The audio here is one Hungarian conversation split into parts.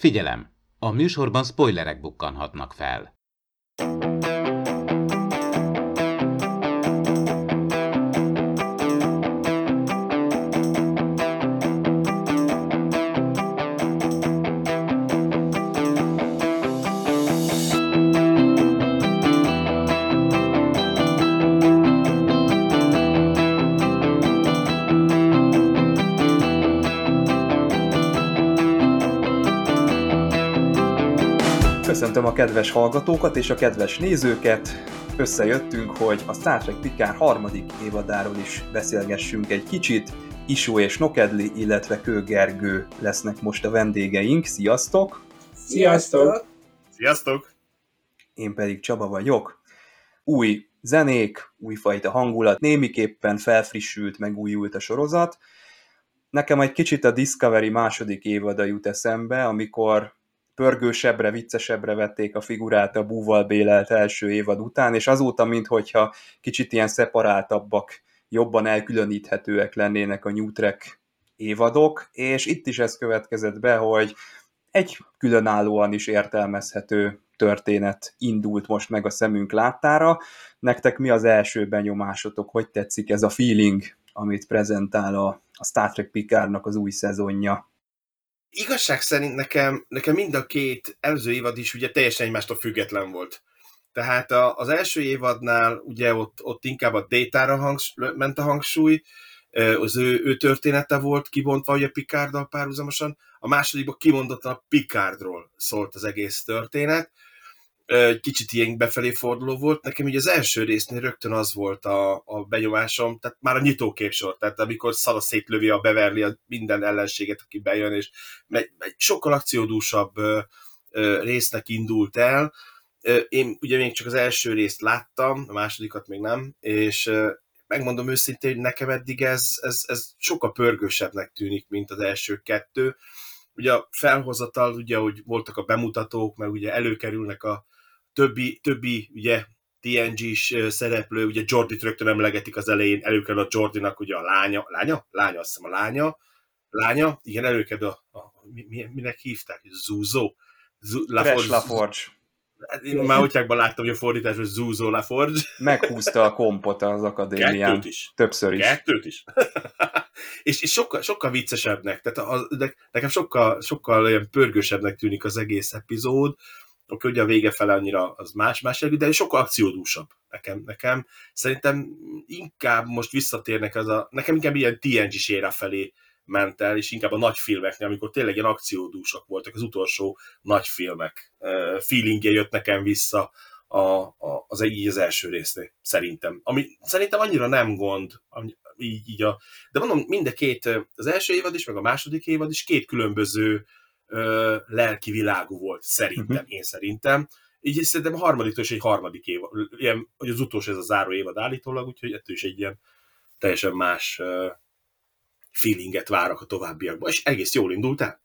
Figyelem! A műsorban spoilerek bukkanhatnak fel. Kedves hallgatókat és a kedves nézőket. Összejöttünk, hogy a Star Trek Picard harmadik évadáról is beszélgessünk egy kicsit. Isó és Nokedli, illetve Kő Gergő lesznek most a vendégeink. Sziasztok! Sziasztok! Sziasztok! Én pedig Csaba vagyok. Új zenék, újfajta hangulat, némiképpen felfrissült, megújult a sorozat. Nekem egy kicsit a Discovery második évada jut eszembe, amikor pörgősebbre, viccesebbre vették a figurát a búval bélelt első évad után, és azóta, minthogyha kicsit ilyen szeparáltabbak, jobban elkülöníthetőek lennének a New Trek évadok, és itt is ez következett be, hogy egy különállóan is értelmezhető történet indult most meg a szemünk láttára. Nektek mi az első benyomásotok, hogy tetszik ez a feeling, amit prezentál a, a Star Trek Picardnak az új szezonja? Igazság szerint nekem, nekem mind a két előző évad is ugye teljesen egymástól független volt. Tehát a, az első évadnál ugye ott, ott inkább a détára hangs, ment a hangsúly, az ő, ő története volt kibontva ugye Picarddal párhuzamosan, a másodikban kimondottan a Picardról szólt az egész történet, kicsit ilyen befelé forduló volt. Nekem ugye az első résznél rögtön az volt a, a benyomásom, tehát már a nyitóképsor, tehát amikor Szala szétlövi a Beverly a minden ellenséget, aki bejön, és egy, egy sokkal akciódúsabb résznek indult el. Én ugye még csak az első részt láttam, a másodikat még nem, és megmondom őszintén, hogy nekem eddig ez, ez, ez sokkal pörgősebbnek tűnik, mint az első kettő. Ugye a felhozatal, ugye, hogy voltak a bemutatók, meg ugye előkerülnek a, többi, többi ugye TNG-s szereplő, ugye Jordi-t rögtön emlegetik az elején, előkerül a Jordinak ugye a lánya, lánya? Lánya, azt hiszem a lánya, lánya, igen, előkerül a, a mi, minek hívták? Zúzó? Laforge. Laforge. Hát én már útjákban láttam, hogy a fordítás, hogy Zúzó Laforge. Meghúzta a kompot az akadémián. Kettőt is. Többször is. Kettőt is. és, és sokkal, sokkal viccesebbnek, tehát az, nekem sokkal, sokkal olyan pörgősebbnek tűnik az egész epizód, Oké, ugye a vége fele annyira az más, más jelű, de sokkal akciódúsabb nekem. nekem. Szerintem inkább most visszatérnek az a, nekem inkább ilyen TNG-s felé ment el, és inkább a nagy filmeknél, amikor tényleg ilyen akciódúsak voltak, az utolsó nagy filmek feelingje jött nekem vissza a, a, az, így az első résznél, szerintem. Ami szerintem annyira nem gond, így, így a, de mondom, mind a két, az első évad is, meg a második évad is két különböző ö, lelki világú volt, szerintem, uh-huh. én szerintem. Így szerintem a harmadik is egy harmadik év, ilyen, hogy az utolsó ez a záró évad állítólag, úgyhogy ettől is egy ilyen teljesen más uh, feelinget várok a továbbiakban, és egész jól indult el.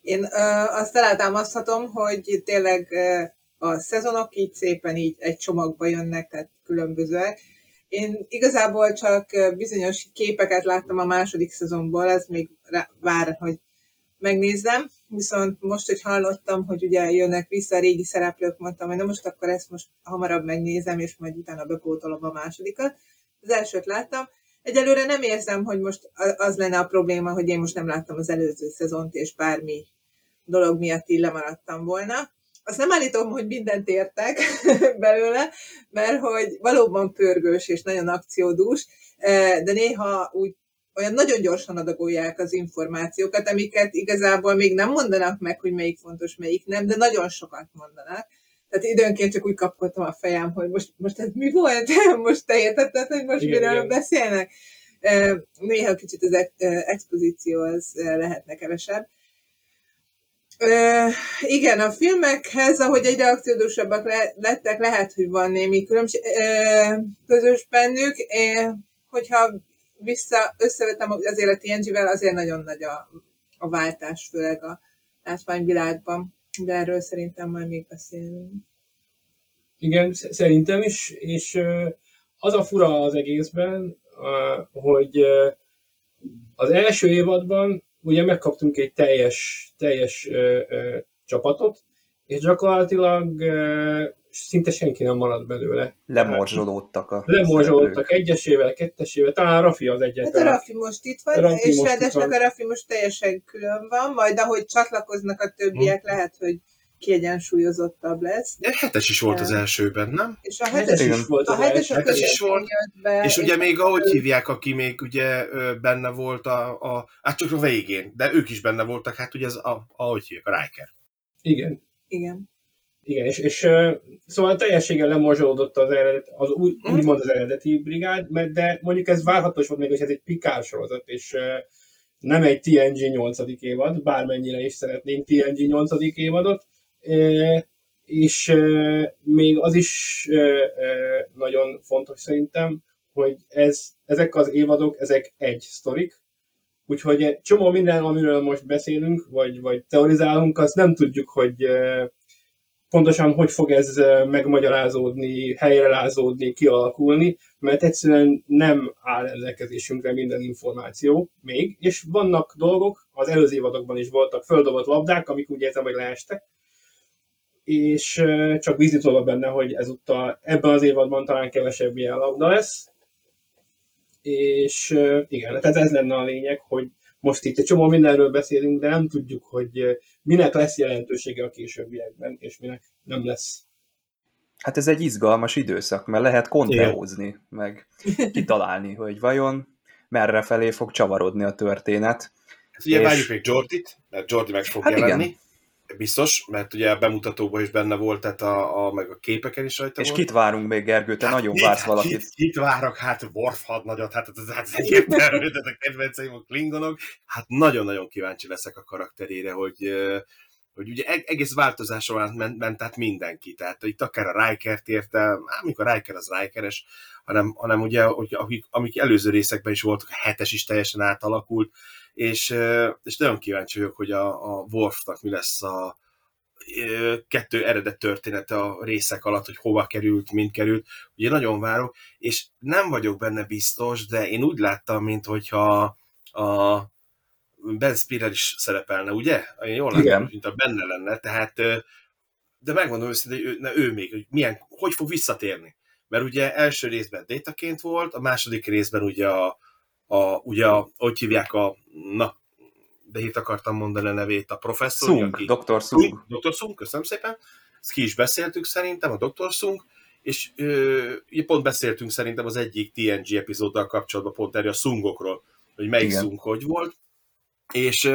Én uh, azt alátámaszthatom, hogy tényleg uh, a szezonok így szépen így egy csomagba jönnek, tehát különbözőek. Én igazából csak bizonyos képeket láttam a második szezonból, ez még vár, hogy megnézzem, viszont most, hogy hallottam, hogy ugye jönnek vissza a régi szereplők, mondtam, hogy na most akkor ezt most hamarabb megnézem, és majd utána bepótolom a másodikat. Az elsőt láttam. Egyelőre nem érzem, hogy most az lenne a probléma, hogy én most nem láttam az előző szezont, és bármi dolog miatt így lemaradtam volna. Azt nem állítom, hogy mindent értek belőle, mert hogy valóban pörgős és nagyon akciódús, eh, de néha úgy olyan nagyon gyorsan adagolják az információkat, amiket igazából még nem mondanak meg, hogy melyik fontos, melyik nem, de nagyon sokat mondanak. Tehát időnként csak úgy kapkodtam a fejem, hogy most, most ez mi volt? Most te értetted, hogy most igen, miről igen. beszélnek? Néha kicsit az expozíció az lehetne kevesebb. igen, a filmekhez, ahogy egyre akciódúsabbak lettek, lehet, hogy van némi különbség közös bennük. hogyha vissza, összevetem azért a TNG-vel, azért nagyon nagy a, a váltás, főleg a látványvilágban, de erről szerintem majd még beszélünk. Igen, szerintem is, és az a fura az egészben, hogy az első évadban ugye megkaptunk egy teljes, teljes csapatot, és gyakorlatilag szinte senki nem maradt belőle. Lemorzsolódtak a Lemorzsolódtak egyesével, kettesével, talán Rafi az Hát egyetlen. a Rafi most itt van, Rafi és van. a Rafi most teljesen külön van, majd ahogy csatlakoznak a többiek, Hm. lehet, hogy kiegyensúlyozottabb lesz. De hetes is volt az elsőben, nem? És a Hetes hetes, is volt a az hetes a hetes is volt. be. És ugye még ahogy hívják, aki még ugye benne volt a, a hát csak a végén, de ők is benne voltak, hát ugye ez a, ahogy hívják, a Riker. Igen. Igen. Igen, és, és szóval teljességgel lemorzsolódott az, eredet, az új, Mhm. úgymond az eredeti brigád, mert- de mondjuk ez várható is volt még, hogy ez egy pikár sorozat, és nem egy TNG 8. évad, bármennyire is szeretnénk TNG 8. évadot, és még az is nagyon fontos szerintem, hogy ez, ezek az évadok, ezek egy sztorik, úgyhogy csomó minden, amiről most beszélünk, vagy, vagy teorizálunk, azt nem tudjuk, hogy pontosan hogy fog ez megmagyarázódni, helyrelázódni, kialakulni, mert egyszerűen nem áll rendelkezésünkre minden információ még, és vannak dolgok, az előző évadokban is voltak földobott labdák, amik úgy értem, hogy leestek, és csak tudok benne, hogy ezúttal ebben az évadban talán kevesebb ilyen labda lesz, és igen, tehát ez lenne a lényeg, hogy most itt egy csomó mindenről beszélünk, de nem tudjuk, hogy ö, minek lesz jelentősége a későbbiekben, és minek nem lesz. Hát ez egy izgalmas időszak, mert lehet konteózni, meg kitalálni, hogy vajon merre felé fog csavarodni a történet. Hát ugye És- várjuk még Jordit, mert Jordi meg fog Hát igen. Biztos, mert ugye a bemutatóban is benne volt, tehát a, a, meg a képeken is rajta És volt. kit várunk még, Gergő? Te nagyon Kit- vársz valakit. Kit, kit várok? Hát Worf hadnagyat, hát ez, hát egyértelmű, a kedvenceim a klingonok. Hát nagyon-nagyon kíváncsi leszek a karakterére, hogy, hogy ugye eg- egész változáson át ment, ment át mindenki. Tehát itt akár a Rikert érte, hát amikor a Riker az Rikeres, hanem, hanem ugye, hogy akik, amik előző részekben is voltak, a hetes is teljesen átalakult, és, és nagyon kíváncsi vagyok, hogy a, a Worfnak mi lesz a, kettő eredet története a részek alatt, hogy hova került, mint került. Ugye nagyon várok, és nem vagyok benne biztos, de én úgy láttam, mint hogyha a Ben Spiller is szerepelne, ugye? Én jól láttam, Igen. mint a benne lenne, tehát de megmondom őszintén, hogy ő, ne, ő még, hogy milyen, hogy fog visszatérni. Mert ugye első részben détaként volt, a második részben ugye a, a ugye a, hogy hívják a, na, de itt akartam mondani a nevét, a professzor. Sung, aki- Dr. Sung, Dr. Sung, köszönöm szépen. Ezt ki is beszéltük szerintem, a Dr. Sung, és ö, pont beszéltünk szerintem az egyik TNG epizóddal kapcsolatban pont erről a Sungokról, hogy melyik Igen. Sung hogy volt. És,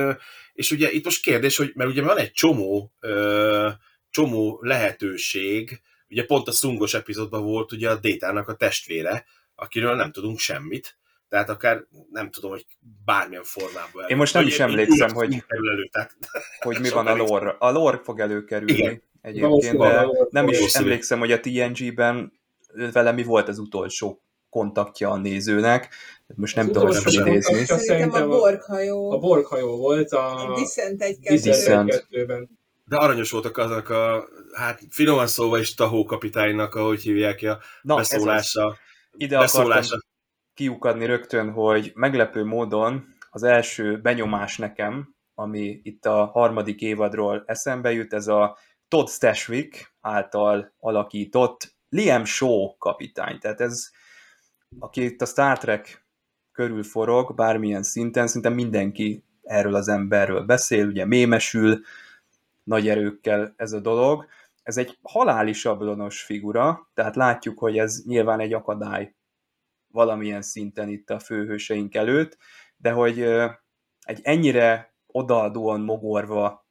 és ugye itt most kérdés, hogy mert ugye van egy csomó, ö, csomó lehetőség, ugye pont a Sungos epizódban volt ugye a Détának a testvére, akiről nem tudunk semmit, tehát akár nem tudom, hogy bármilyen formában. Én most nem Vagy is emlékszem, hogy- elő, tehát hogy mi van a lore A lore fog előkerülni Igen. egyébként, de nem is emlékszem, hogy a TNG-ben vele mi volt az utolsó kontaktja a nézőnek. Most nem Az tudom ezt sem. idézni. Szerintem a borghajó. a borghajó volt a Dissent egy kettőben. De aranyos voltak azok a, hát finoman szóval is Tahó kapitánynak, ahogy hívják ki a Na, beszólása. Ide akartam beszólása. Kiukadni rögtön, hogy meglepő módon az első benyomás nekem, ami itt a harmadik évadról eszembe jut, ez a Todd Stashwick által alakított Liam Shaw kapitány. Tehát ez, aki itt a Star Trek körül forog, bármilyen szinten, szinte mindenki erről az emberről beszél, ugye mémesül, nagy erőkkel ez a dolog. Ez egy haláli sablonos figura, tehát látjuk, hogy ez nyilván egy akadály valamilyen szinten itt a főhőseink előtt, de hogy egy ennyire odaadóan mogorva,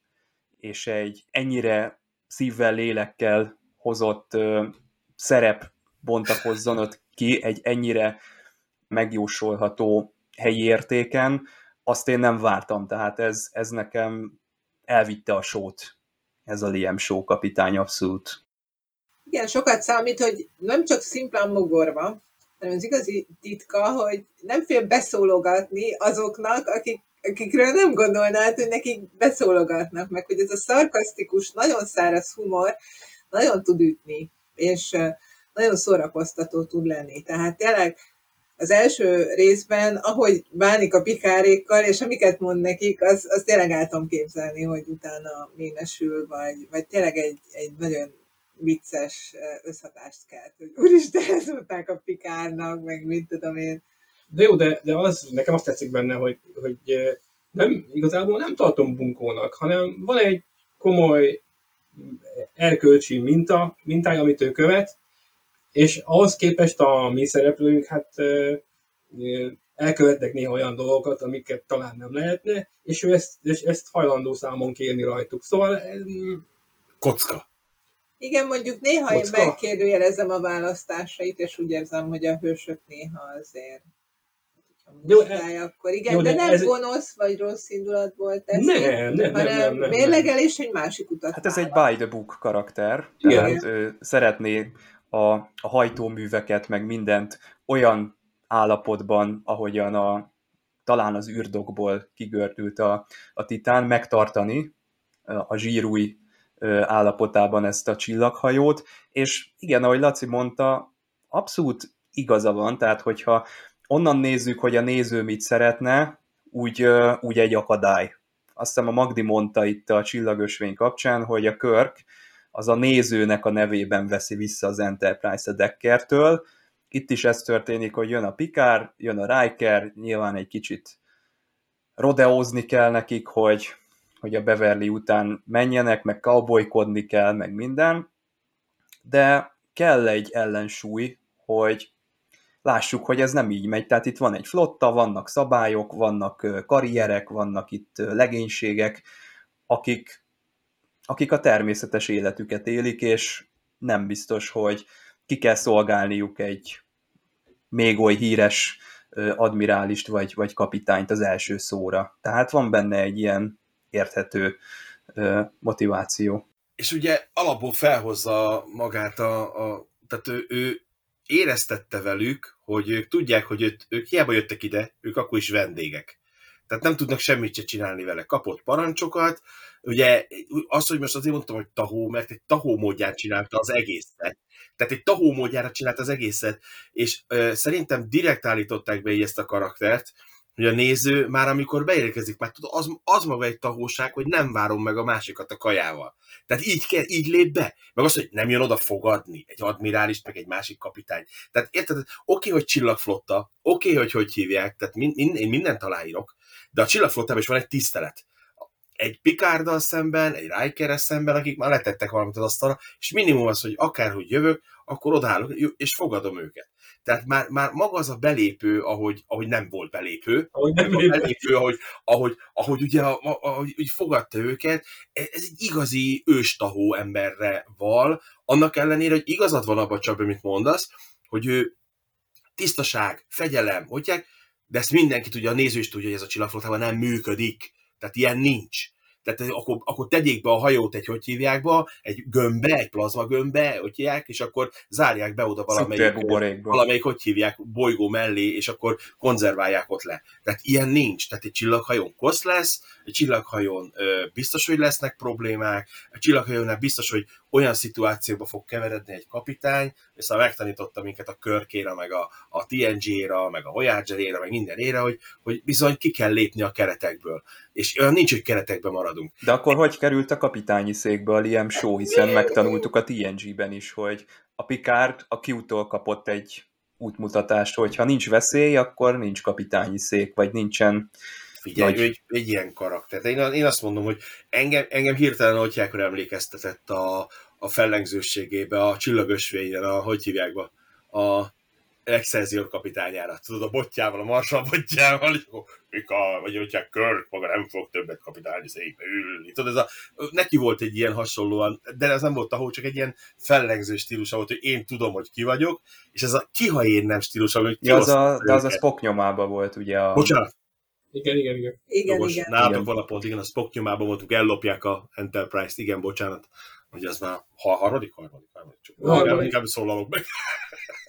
és egy ennyire szívvel, lélekkel hozott szerep bontakozzon ott ki egy ennyire megjósolható helyi értéken, azt én nem vártam, tehát ez, ez nekem elvitte a sót, ez a Liam Show kapitány abszolút. Igen, sokat számít, hogy nem csak szimplán mogorva, hanem az igazi titka, hogy nem fél beszólogatni azoknak, akik, akikről nem gondolnád, hogy nekik beszólogatnak, meg hogy ez a szarkasztikus, nagyon száraz humor nagyon tud ütni, és nagyon szórakoztató tud lenni. Tehát tényleg az első részben, ahogy bánik a pikárékkal, és amiket mond nekik, az, az tényleg el képzelni, hogy utána mémesül, vagy, vagy tényleg egy, egy nagyon vicces összhatást kelt, hogy úristen, ezt mondták a pikárnak, meg mit tudom én. De jó, de, de az, nekem azt tetszik benne, hogy, hogy nem, igazából nem tartom bunkónak, hanem van egy komoly erkölcsi minta, mintája, amit ő követ, és ahhoz képest a mi szereplőink hát elkövetnek néha olyan dolgokat, amiket talán nem lehetne, és ő ezt, és ezt hajlandó számon kérni rajtuk. Szóval... Kocka. Igen, mondjuk néha Kocka. én megkérdőjelezem a választásait, és úgy érzem, hogy a hősök néha azért Jó, muszáj, akkor igen, jó, de, de nem ez- gonosz vagy rossz indulatból teszi, Nem, nem, nem, hanem nem, nem, mérlegelés egy másik utat Hát ez egy by the book karakter, Igen. tehát ő szeretné a, a hajtóműveket, meg mindent olyan állapotban, ahogyan a, talán az űrdokból kigördült a, a titán, megtartani a zsírúj állapotában ezt a csillaghajót, és igen, ahogy Laci mondta, abszolút igaza van, tehát hogyha onnan nézzük, hogy a néző mit szeretne, úgy, úgy egy akadály. Azt hiszem a Magdi mondta itt a csillagösvény kapcsán, hogy a Körk az a nézőnek a nevében veszi vissza az Enterprise a Deckertől. Itt is ez történik, hogy jön a Picard, jön a Riker, nyilván egy kicsit rodeózni kell nekik, hogy, hogy a Beverly után menjenek, meg cowboykodni kell, meg minden, de kell egy ellensúly, hogy lássuk, hogy ez nem így megy. Tehát itt van egy flotta, vannak szabályok, vannak karrierek, vannak itt legénységek, akik, akik a természetes életüket élik, és nem biztos, hogy ki kell szolgálniuk egy még oly híres admirálist vagy, vagy kapitányt az első szóra. Tehát van benne egy ilyen érthető motiváció. És ugye alapból felhozza magát a, a tehát ő, ő éreztette velük, hogy ők tudják, hogy őt, ők hiába jöttek ide, ők akkor is vendégek. Tehát nem tudnak semmit se csinálni vele. Kapott parancsokat, ugye azt, hogy most azért mondtam, hogy tahó, mert egy tahó módján csinálta az egészet. Tehát egy tahó módjára csinálta az egészet, és ö, szerintem direkt állították be így ezt a karaktert, hogy a néző már amikor beérkezik, már tud, az, az maga egy tahóság, hogy nem várom meg a másikat a kajával. Tehát így, kell, így lép be. Meg az, hogy nem jön oda fogadni egy admirálist, meg egy másik kapitány. Tehát érted, oké, hogy csillagflotta, oké, hogy hogy hívják, tehát min, min, én mindent aláírok, de a csillagflottában is van egy tisztelet. Egy Picarddal szemben, egy Rikerrel szemben, akik már letettek valamit az asztalra, és minimum az, hogy akárhogy jövök, akkor odállok, és fogadom őket. Tehát már, már maga az a belépő, ahogy, ahogy nem volt belépő, Ahogy nem lép- belépő, ahogy, ahogy, ahogy ugye ahogy, úgy fogadta őket, ez ez egy igazi őstahó emberre val, annak ellenére, hogy igazad van abban csak, amit mondasz, hogy ő tisztaság, fegyelem, hogyják, de ezt mindenki tudja, a néző is tudja, hogy ez a csillagflottában nem működik. Tehát ilyen nincs. Tehát akkor, akkor tegyék be a hajót egy, hogy hívják be, egy gömbbe, egy plazma gömbbe, hogy hívják, és akkor zárják be oda valamelyik, valamelyik, hogy hívják, bolygó mellé, és akkor konzerválják ott le. Tehát ilyen nincs. Tehát egy csillaghajón kosz lesz, egy csillaghajón biztos, hogy lesznek problémák, egy csillaghajónál biztos, hogy olyan szituációba fog keveredni egy kapitány, szóval megtanította minket a körkére, meg a, a TNG-ra, meg a Voyager-ére, meg minden ére, hogy, hogy bizony ki kell lépni a keretekből. És olyan nincs, hogy keretekbe maradunk. De akkor hogy került a kapitányi székbe a Liam Shaw, hiszen megtanultuk a TNG-ben is, hogy a Picard a Q-tól kapott egy útmutatást, hogy ha nincs veszély, akkor nincs kapitányi szék, vagy nincsen Figyelj, Nagy. egy, egy ilyen karakter. Én, én azt mondom, hogy engem, engem hirtelen Otyákra emlékeztetett a, a fellengzőségébe, a csillagösvényen, a, hogy hívják be, a Excelsior kapitányára. Tudod, a botjával, a marsal botjával, és akkor Mika, vagy hogyha Körk maga nem fog többet kapitányi székbe ülni. Tudod, ez a, neki volt egy ilyen hasonlóan, de ez nem volt ahol, csak egy ilyen fellengző stílusa volt, hogy én tudom, hogy ki vagyok, és ez a ki, ha én nem stílusa, hogy Ja, az a, de az a. Spock nyomában volt, ugye a... Bocsánat, Igen, igen, igen. Igen, Jogos, igen. nálatok Igen. van a pont, igen, a Spock nyomában voltunk, ellopják a Enterprise-t, igen, bocsánat, hogy az már ha, harmadik, harmadik, harmadik, csak Harmadik. inkább, szólalok meg.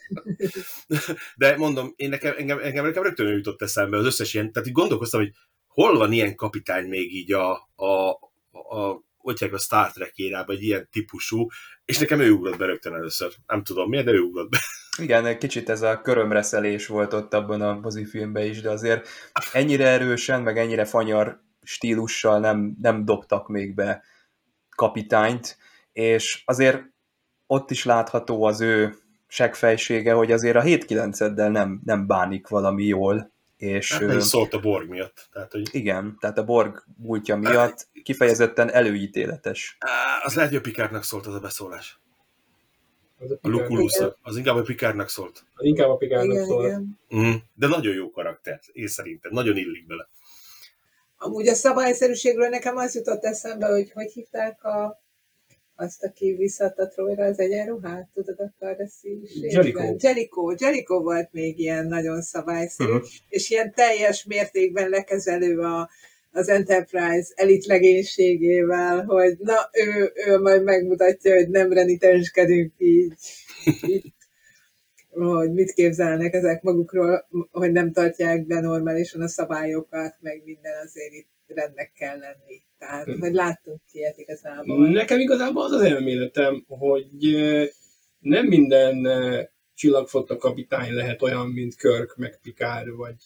De mondom, én nekem, engem, engem, nekem rögtön jutott eszembe az összes ilyen, tehát így gondolkoztam, hogy hol van ilyen kapitány még így a, a, a hogy a Star Trek érában, egy ilyen típusú, és nekem ő ugrott be rögtön először. Nem tudom miért, de ő ugrott be. Igen, egy kicsit ez a körömreszelés volt ott abban a mozifilmben is, de azért ennyire erősen, meg ennyire fanyar stílussal nem, nem dobtak még be kapitányt, és azért ott is látható az ő segfejsége, hogy azért a 7-9-eddel nem, nem bánik valami jól. És, Hát is szólt a Borg miatt. Tehát, hogy... Igen, tehát a Borg múltja miatt kifejezetten előítéletes. Az lehet, hogy a Pikárnak szólt az a beszólás. A A Lukulus. Az inkább a Pikárnak szólt. Az inkább a Picardnak Igen, szól. igen. Mm. De nagyon jó karakter, én szerintem. Nagyon illik bele. Amúgy a szabályszerűségről nekem az jutott eszembe, hogy hogy hívták a, azt, aki visszaadta Troyra az egyenruhát, tudod, a Kardashian Jellicoe. Jellicoe. Jellicoe volt még ilyen nagyon szabályszerű, Mhm. uh-huh. és ilyen teljes mértékben lekezelő a, az Enterprise elit legénységével, hogy na, ő, ő majd megmutatja, hogy nem renitenskedünk így, így hogy mit képzelnek ezek magukról, hogy nem tartják be normálisan a szabályokat, meg minden azért itt rendnek kell lenni. Tehát, hogy láttunk ilyet igazából. Nekem igazából az az elméletem, hogy nem minden csillagfotta kapitány lehet olyan, mint Kirk, meg Picard, vagy,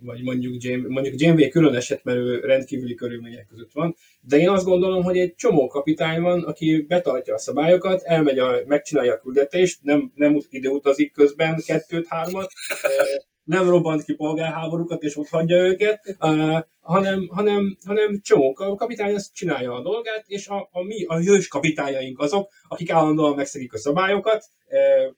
vagy mondjuk, Jane, mondjuk Janeway külön eset, mert ő rendkívüli körülmények között van, de én azt gondolom, hogy egy csomó kapitány van, aki betartja a szabályokat, elmegy, a, megcsinálja a küldetést, nem, nem időutazik közben kettőt, hármat, nem robbant ki polgárháborúkat, és ott hagyja őket, hanem, hanem, hanem csomó kapitány azt csinálja a dolgát, és a, a mi, a hős kapitányaink azok, akik állandóan megszegik a szabályokat,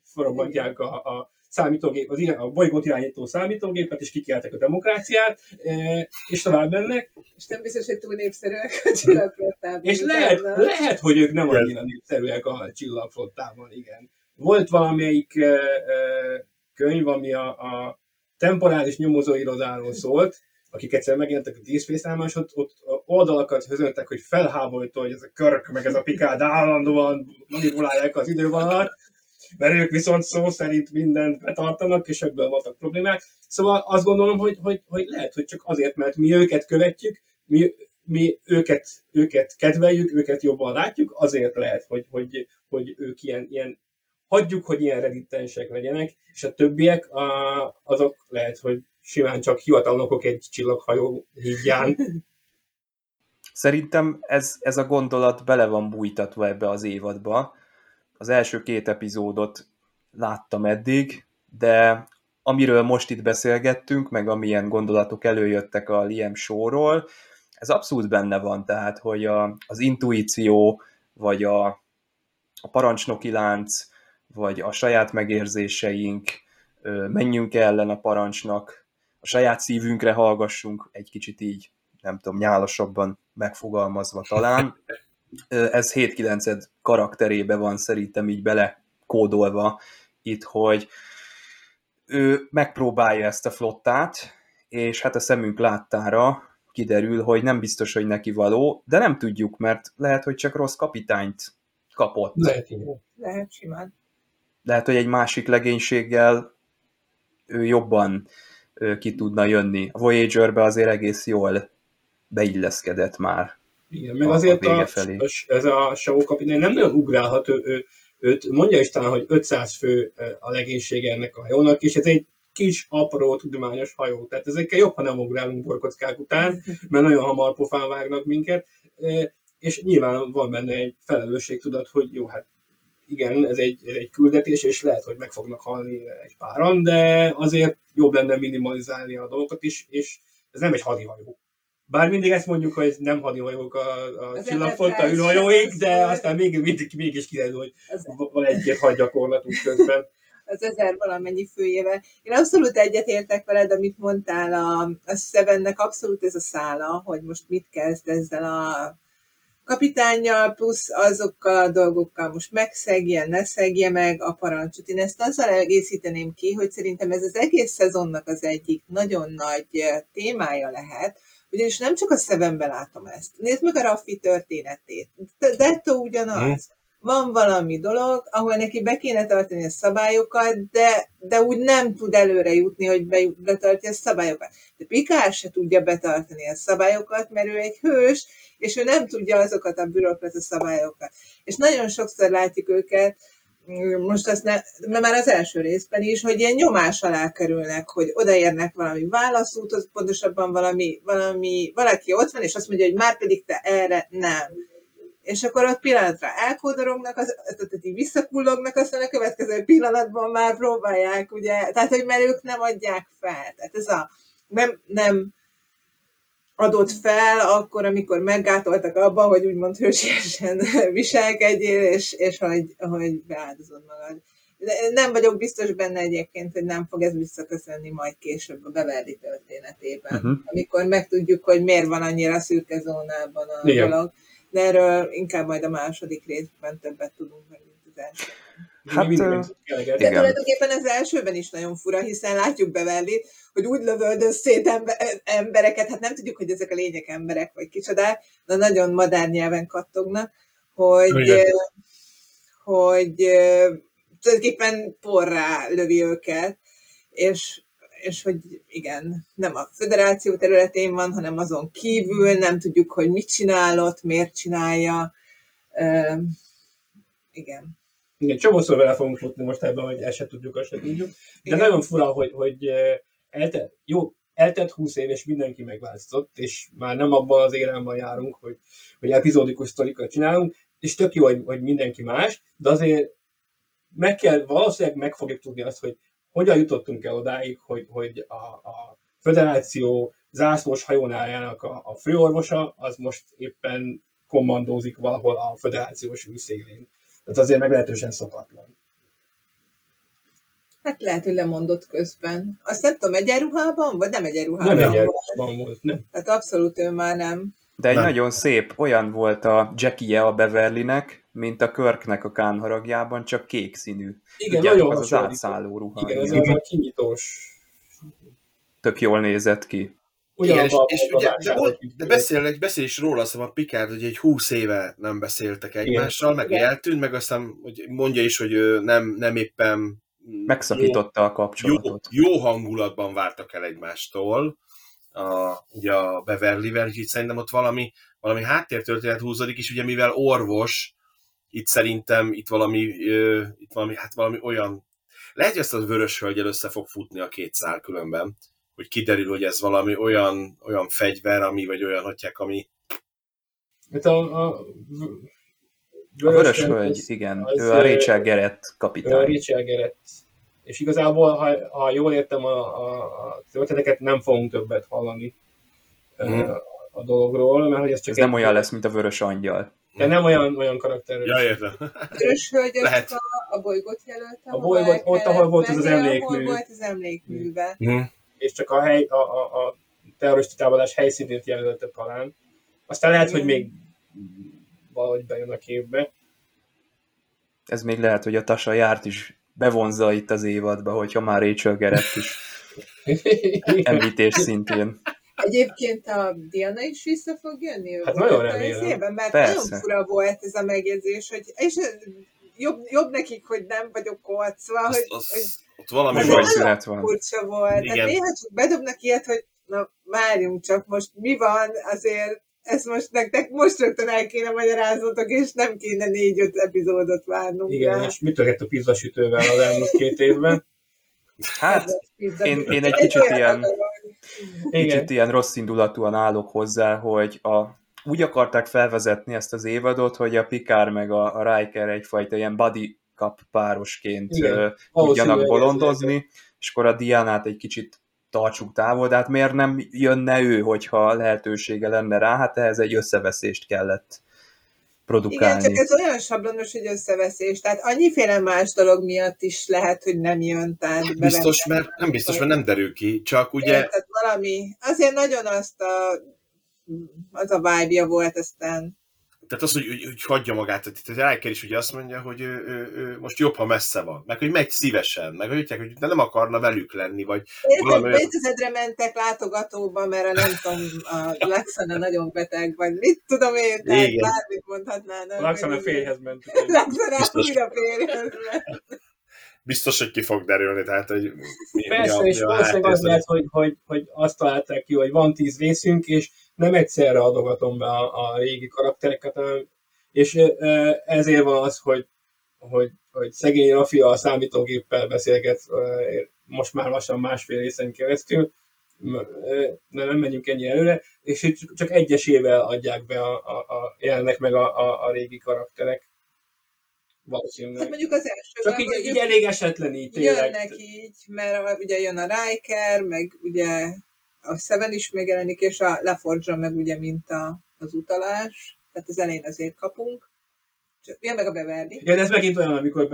felrobbantják a, a számítógép, az irány, a bolygót irányító számítógépet, és kikeltek a demokráciát, uh, és tovább mennek, És nem biztos, hogy túl népszerűek a csillagflottában. és lehet, utána. lehet, hogy ők nem annyira népszerűek a csillagflottában, igen. Volt valamelyik uh, uh, könyv, ami a, a temporális nyomozóirodáról szólt, akik egyszer megjelentek a Deep és ott, ott oldalakat közöltek, hogy felháborító, hogy ez a Körk, meg ez a Picard állandóan manipulálják az idővonalat, mert ők viszont szó szerint mindent betartanak, és ebből voltak problémák. Szóval azt gondolom, hogy, hogy, hogy lehet, hogy csak azért, mert mi őket követjük, mi, mi őket, őket kedveljük, őket jobban látjuk, azért lehet, hogy, hogy, hogy ők ilyen, ilyen hagyjuk, hogy ilyen reditensek legyenek, és a többiek a, azok lehet, hogy simán csak hivatalnokok egy csillaghajó hídján. Szerintem ez, ez a gondolat bele van bújtatva ebbe az évadba. Az első két epizódot láttam eddig, de amiről most itt beszélgettünk, meg amilyen gondolatok előjöttek a Liam Show-ról, ez abszolút benne van, tehát, hogy a, az intuíció, vagy a, a parancsnoki lánc, vagy a saját megérzéseink, menjünk ellen a parancsnak, a saját szívünkre hallgassunk, egy kicsit így, nem tudom, nyálosabban megfogalmazva talán. Ez 7-9 karakterébe van szerintem így bele kódolva itt, hogy ő megpróbálja ezt a flottát, és hát a szemünk láttára kiderül, hogy nem biztos, hogy neki való, de nem tudjuk, mert lehet, hogy csak rossz kapitányt kapott. Lehet igen. Lehet simán. Lehet, hogy egy másik legénységgel ő jobban ö, ki tudna jönni. A Voyager-be azért egész jól beilleszkedett már. Igen, meg A- a azért a, felé. a, ez a Shaw kapitány nem nagyon ugrálhat, ő, ő, őt mondja is talán, hogy 500 fő a legénysége ennek a hajónak, és ez egy kis, apró, tudományos hajó. Tehát ezekkel jobb, ha nem ugrálunk borkockák után, mert nagyon hamar pofán vágnak minket, és nyilván van benne egy felelősségtudat, hogy jó, hát igen, ez egy, ez egy küldetés, és lehet, hogy meg fognak halni egy páran, de azért jobb lenne minimalizálni a dolgokat is, és ez nem egy hadihajó. Bár mindig ezt mondjuk, hogy nem hadihajók a, a csillagfotta űrhajóik, de az- aztán még, mindig, mégis kiderül, hogy van egy-két hadgyakorlatunk közben. az ezer valamennyi főjével. Én abszolút egyetértek veled, amit mondtál, a, a Sevennek abszolút ez a szála, hogy most mit kezd ezzel a kapitánnyal, plusz azokkal a dolgokkal most megszegje, ne szegje meg a parancsot. Én ezt azzal egészíteném ki, hogy szerintem ez az egész szezonnak az egyik nagyon nagy eh, témája lehet, ugyanis nem csak a Sevenben látom ezt. Nézd meg a Raffi történetét. De- Detto ugyanaz. Van valami dolog, ahol neki be kéne tartani a szabályokat, de, de úgy nem tud előre jutni, hogy be, betartja a szabályokat. De Pikár se tudja betartani a szabályokat, mert ő egy hős, és ő nem tudja azokat a bürokrata szabályokat. És nagyon sokszor látjuk őket, most ezt ne, mert már az első részben is, hogy ilyen nyomás alá kerülnek, hogy odaérnek valami válaszúthoz, pontosabban valami, valami, valaki ott van, és azt mondja, hogy már pedig te erre nem. És akkor ott pillanatra elkódorognak, az, tehát így visszakullognak, aztán a következő pillanatban már próbálják, ugye, tehát hogy mert ők nem adják fel. Tehát ez a nem, nem adott fel akkor, amikor meggátoltak abban, hogy úgymond hősiesen viselkedjél, és, és hogy, hogy beáldozod magad. De nem vagyok biztos benne egyébként, hogy nem fog ez visszaköszönni majd később a Beverly történetében, uh-huh. amikor megtudjuk, hogy miért van annyira szürke zónában a Igen. dolog. De erről inkább majd a második részben többet tudunk mint az első. Hát, de tulajdonképpen az elsőben is nagyon fura, hiszen látjuk Beverly, hogy úgy lövöldöz szét embereket, hát nem tudjuk, hogy ezek a lények emberek, vagy kicsodák, de nagyon madár nyelven kattognak, hogy, Igen. hogy tulajdonképpen porrá lövi őket, és, és hogy igen, nem a föderáció területén van, hanem azon kívül, nem tudjuk, hogy mit csinálott, miért csinálja. Uh, igen. Igen, csomószor vele fogunk futni most ebben, hogy ezt se tudjuk, azt se tudjuk. De Igen. nagyon fura, hogy, hogy eltelt, jó, eltelt 20 év, és mindenki megváltozott, és már nem abban az éremben járunk, hogy, hogy epizódikus sztorikat csinálunk, és tök jó, hogy, hogy mindenki más, de azért meg kell, valószínűleg meg fogjuk tudni azt, hogy hogyan jutottunk el odáig, hogy, hogy a, a föderáció zászlós hajónájának a, a főorvosa, az most éppen kommandózik valahol a föderációs űrszélén. Tehát azért meglehetősen szokatlan. Hát lehet, hogy lemondott közben. Azt nem tudom, egyenruhában, vagy nem egyenruhában? Nem egyenruhában volt, nem. Tehát abszolút ő már nem. De egy nem. nagyon szép, olyan volt a Jackie-je a Beverlynek, mint a Körknek a kánharagjában, csak kék színű. Igen, Ugye, nagyon az az átszálló ruha. Igen, ez az a kinyitós. Tök jól nézett ki. Igen, és, és ugye, de, de beszél, beszél is róla, azt a Picard, hogy egy húsz éve nem beszéltek egymással, Igen. meg Igen. eltűnt, meg aztán hogy mondja is, hogy ő nem, nem éppen megszakította jó, a kapcsolatot. Jó, jó hangulatban vártak el egymástól, a, ugye a Beverly-vel, úgyhogy szerintem ott valami, valami háttértörténet húzódik, és ugye mivel orvos, itt szerintem itt valami, ö, itt valami, hát valami olyan, lehet, hogy ezt a vörös hölgyel össze fog futni a két szál különben, hogy kiderül, hogy ez valami olyan, olyan fegyver, ami, vagy olyan hagyják, ami... Hát a, a a Vörös Hölgy, igen. ő a Rachel Gerett kapitány. a Rachel Gerett. És igazából, ha, ha jól értem a, a, a történeteket, nem fogunk többet hallani mm. a dologról, mert hogy ez csak... Ez nem olyan lesz, mint a Vörös Angyal. De nem olyan, olyan karakteres. Ja, értem. Vörös Hölgy, Lehet. A, a bolygót jelöltem. A bolygót, ott, ahol volt az az emlékmű. Ahol volt az emlékműve. Mm. És csak a, hely, a, a, a terrorista támadás helyszínét jelölte talán. Aztán lehet, hogy még valahogy bejön a képbe. Ez még lehet, hogy a Tasa járt is bevonza itt az évadba, hogyha már Rachel Gerett is említés szintén. Egyébként a Diana is vissza fog jönni? Hát nagyon remélem. Évben, mert Persze. nagyon fura volt ez a megjegyzés, hogy és jobb, jobb nekik, hogy nem vagyok kocva, az, hogy, az, hogy ott valami szünet van. Furcsa volt. Igen. Tehát néha csak bedobnak ilyet, hogy na várjunk csak, most mi van, azért ezt most nektek most rögtön el kéne magyaráznotok, és nem kéne négy-öt epizódot várnunk Igen, rá. és mit történt a pizzasütővel az elmúlt két évben? Hát, én, én egy kicsit ilyen, kicsit ilyen rossz indulatúan állok hozzá, hogy a, úgy akarták felvezetni ezt az évadot, hogy a Picard meg a, a Riker egyfajta ilyen buddy cup párosként Igen, tudjanak bolondozni, és akkor a Diánát egy kicsit tartsuk távol, de hát miért nem jönne ő, hogyha lehetősége lenne rá, hát ehhez egy összeveszést kellett produkálni. Igen, csak ez olyan sablonos, hogy összeveszés, tehát annyiféle más dolog miatt is lehet, hogy nem jön. Tehát biztos, mert nem biztos, mert nem derül ki, csak ugye... Tehát valami, azért nagyon azt a, az a vibe volt aztán tehát az, hogy, hogy, hogy hagyja magát, tehát Riker is ugye azt mondja, hogy ő, ő, ő, most jobb, ha messze van, meg hogy megy szívesen, meg hogy, hogy nem akarna velük lenni, vagy valami olyan... mentek látogatóba, mert a nem tudom, a Laxana nagyon beteg, vagy mit tudom én, tehát bármit mondhatnának. Laxana férjhez ment. Laxana újra férjhez ment. Biztos, hogy ki fog derülni, tehát hogy mi, Persze, mi a, és valószínűleg az lehet, hogy, hogy, hogy azt találták ki, hogy van tíz részünk, és nem egyszerre adogatom be a, a régi karaktereket, és ezért van az, hogy hogy, hogy szegény Rafi a számítógéppel beszélget most már lassan másfél részen keresztül, nem menjünk ennyi előre, és csak egyesével adják be a, a, a jelennek meg a, a, a régi karakterek. Valószínűleg. Hát mondjuk az első. Csak így, így elég esetlen így tényleg. Jönnek így, mert ugye jön a Riker, meg ugye a Seven is megjelenik, és a Leforge meg ugye, mint a, az utalás. Tehát az elején azért kapunk. Jön meg a Beverly. Igen, ez megint olyan, amikor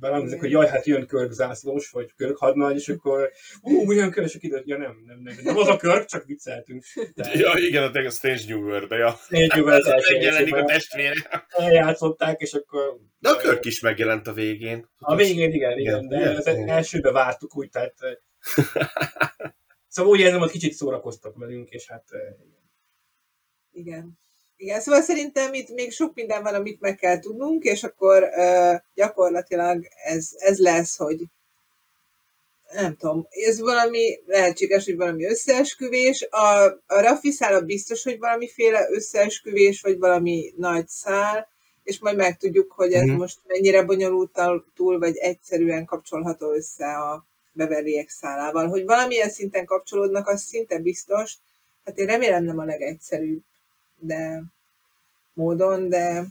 belangzik, hogy jaj, hát jön Körk zászlós, vagy Körk hadnagy, és akkor ú, milyen Körk, és ide, ja nem, nem, nem, nem, az a Körk, csak vicceltünk. De... Ja, igen, a Strange New World-be, ja. Strange New World Megjelenik a testvére. Eljátszották, és akkor... De a Körk is megjelent a végén. A végén, igen, igen, de az elsőbe vártuk úgy, tehát... Szóval úgy érzem, hogy kicsit szórakoztak velünk, és hát... Igen. Igen, szóval szerintem itt még sok minden van, amit meg kell tudnunk, és akkor uh, gyakorlatilag ez, ez lesz, hogy nem tudom, ez valami lehetséges, hogy valami összeesküvés. A, a Raffi szála biztos, hogy valamiféle összeesküvés, vagy valami nagy szál, és majd megtudjuk, hogy ez mm. most mennyire bonyolult túl, vagy egyszerűen kapcsolható össze a Beverly szálával. Hogy valamilyen szinten kapcsolódnak, az szinte biztos. Hát én remélem nem a legegyszerűbb de módon, de...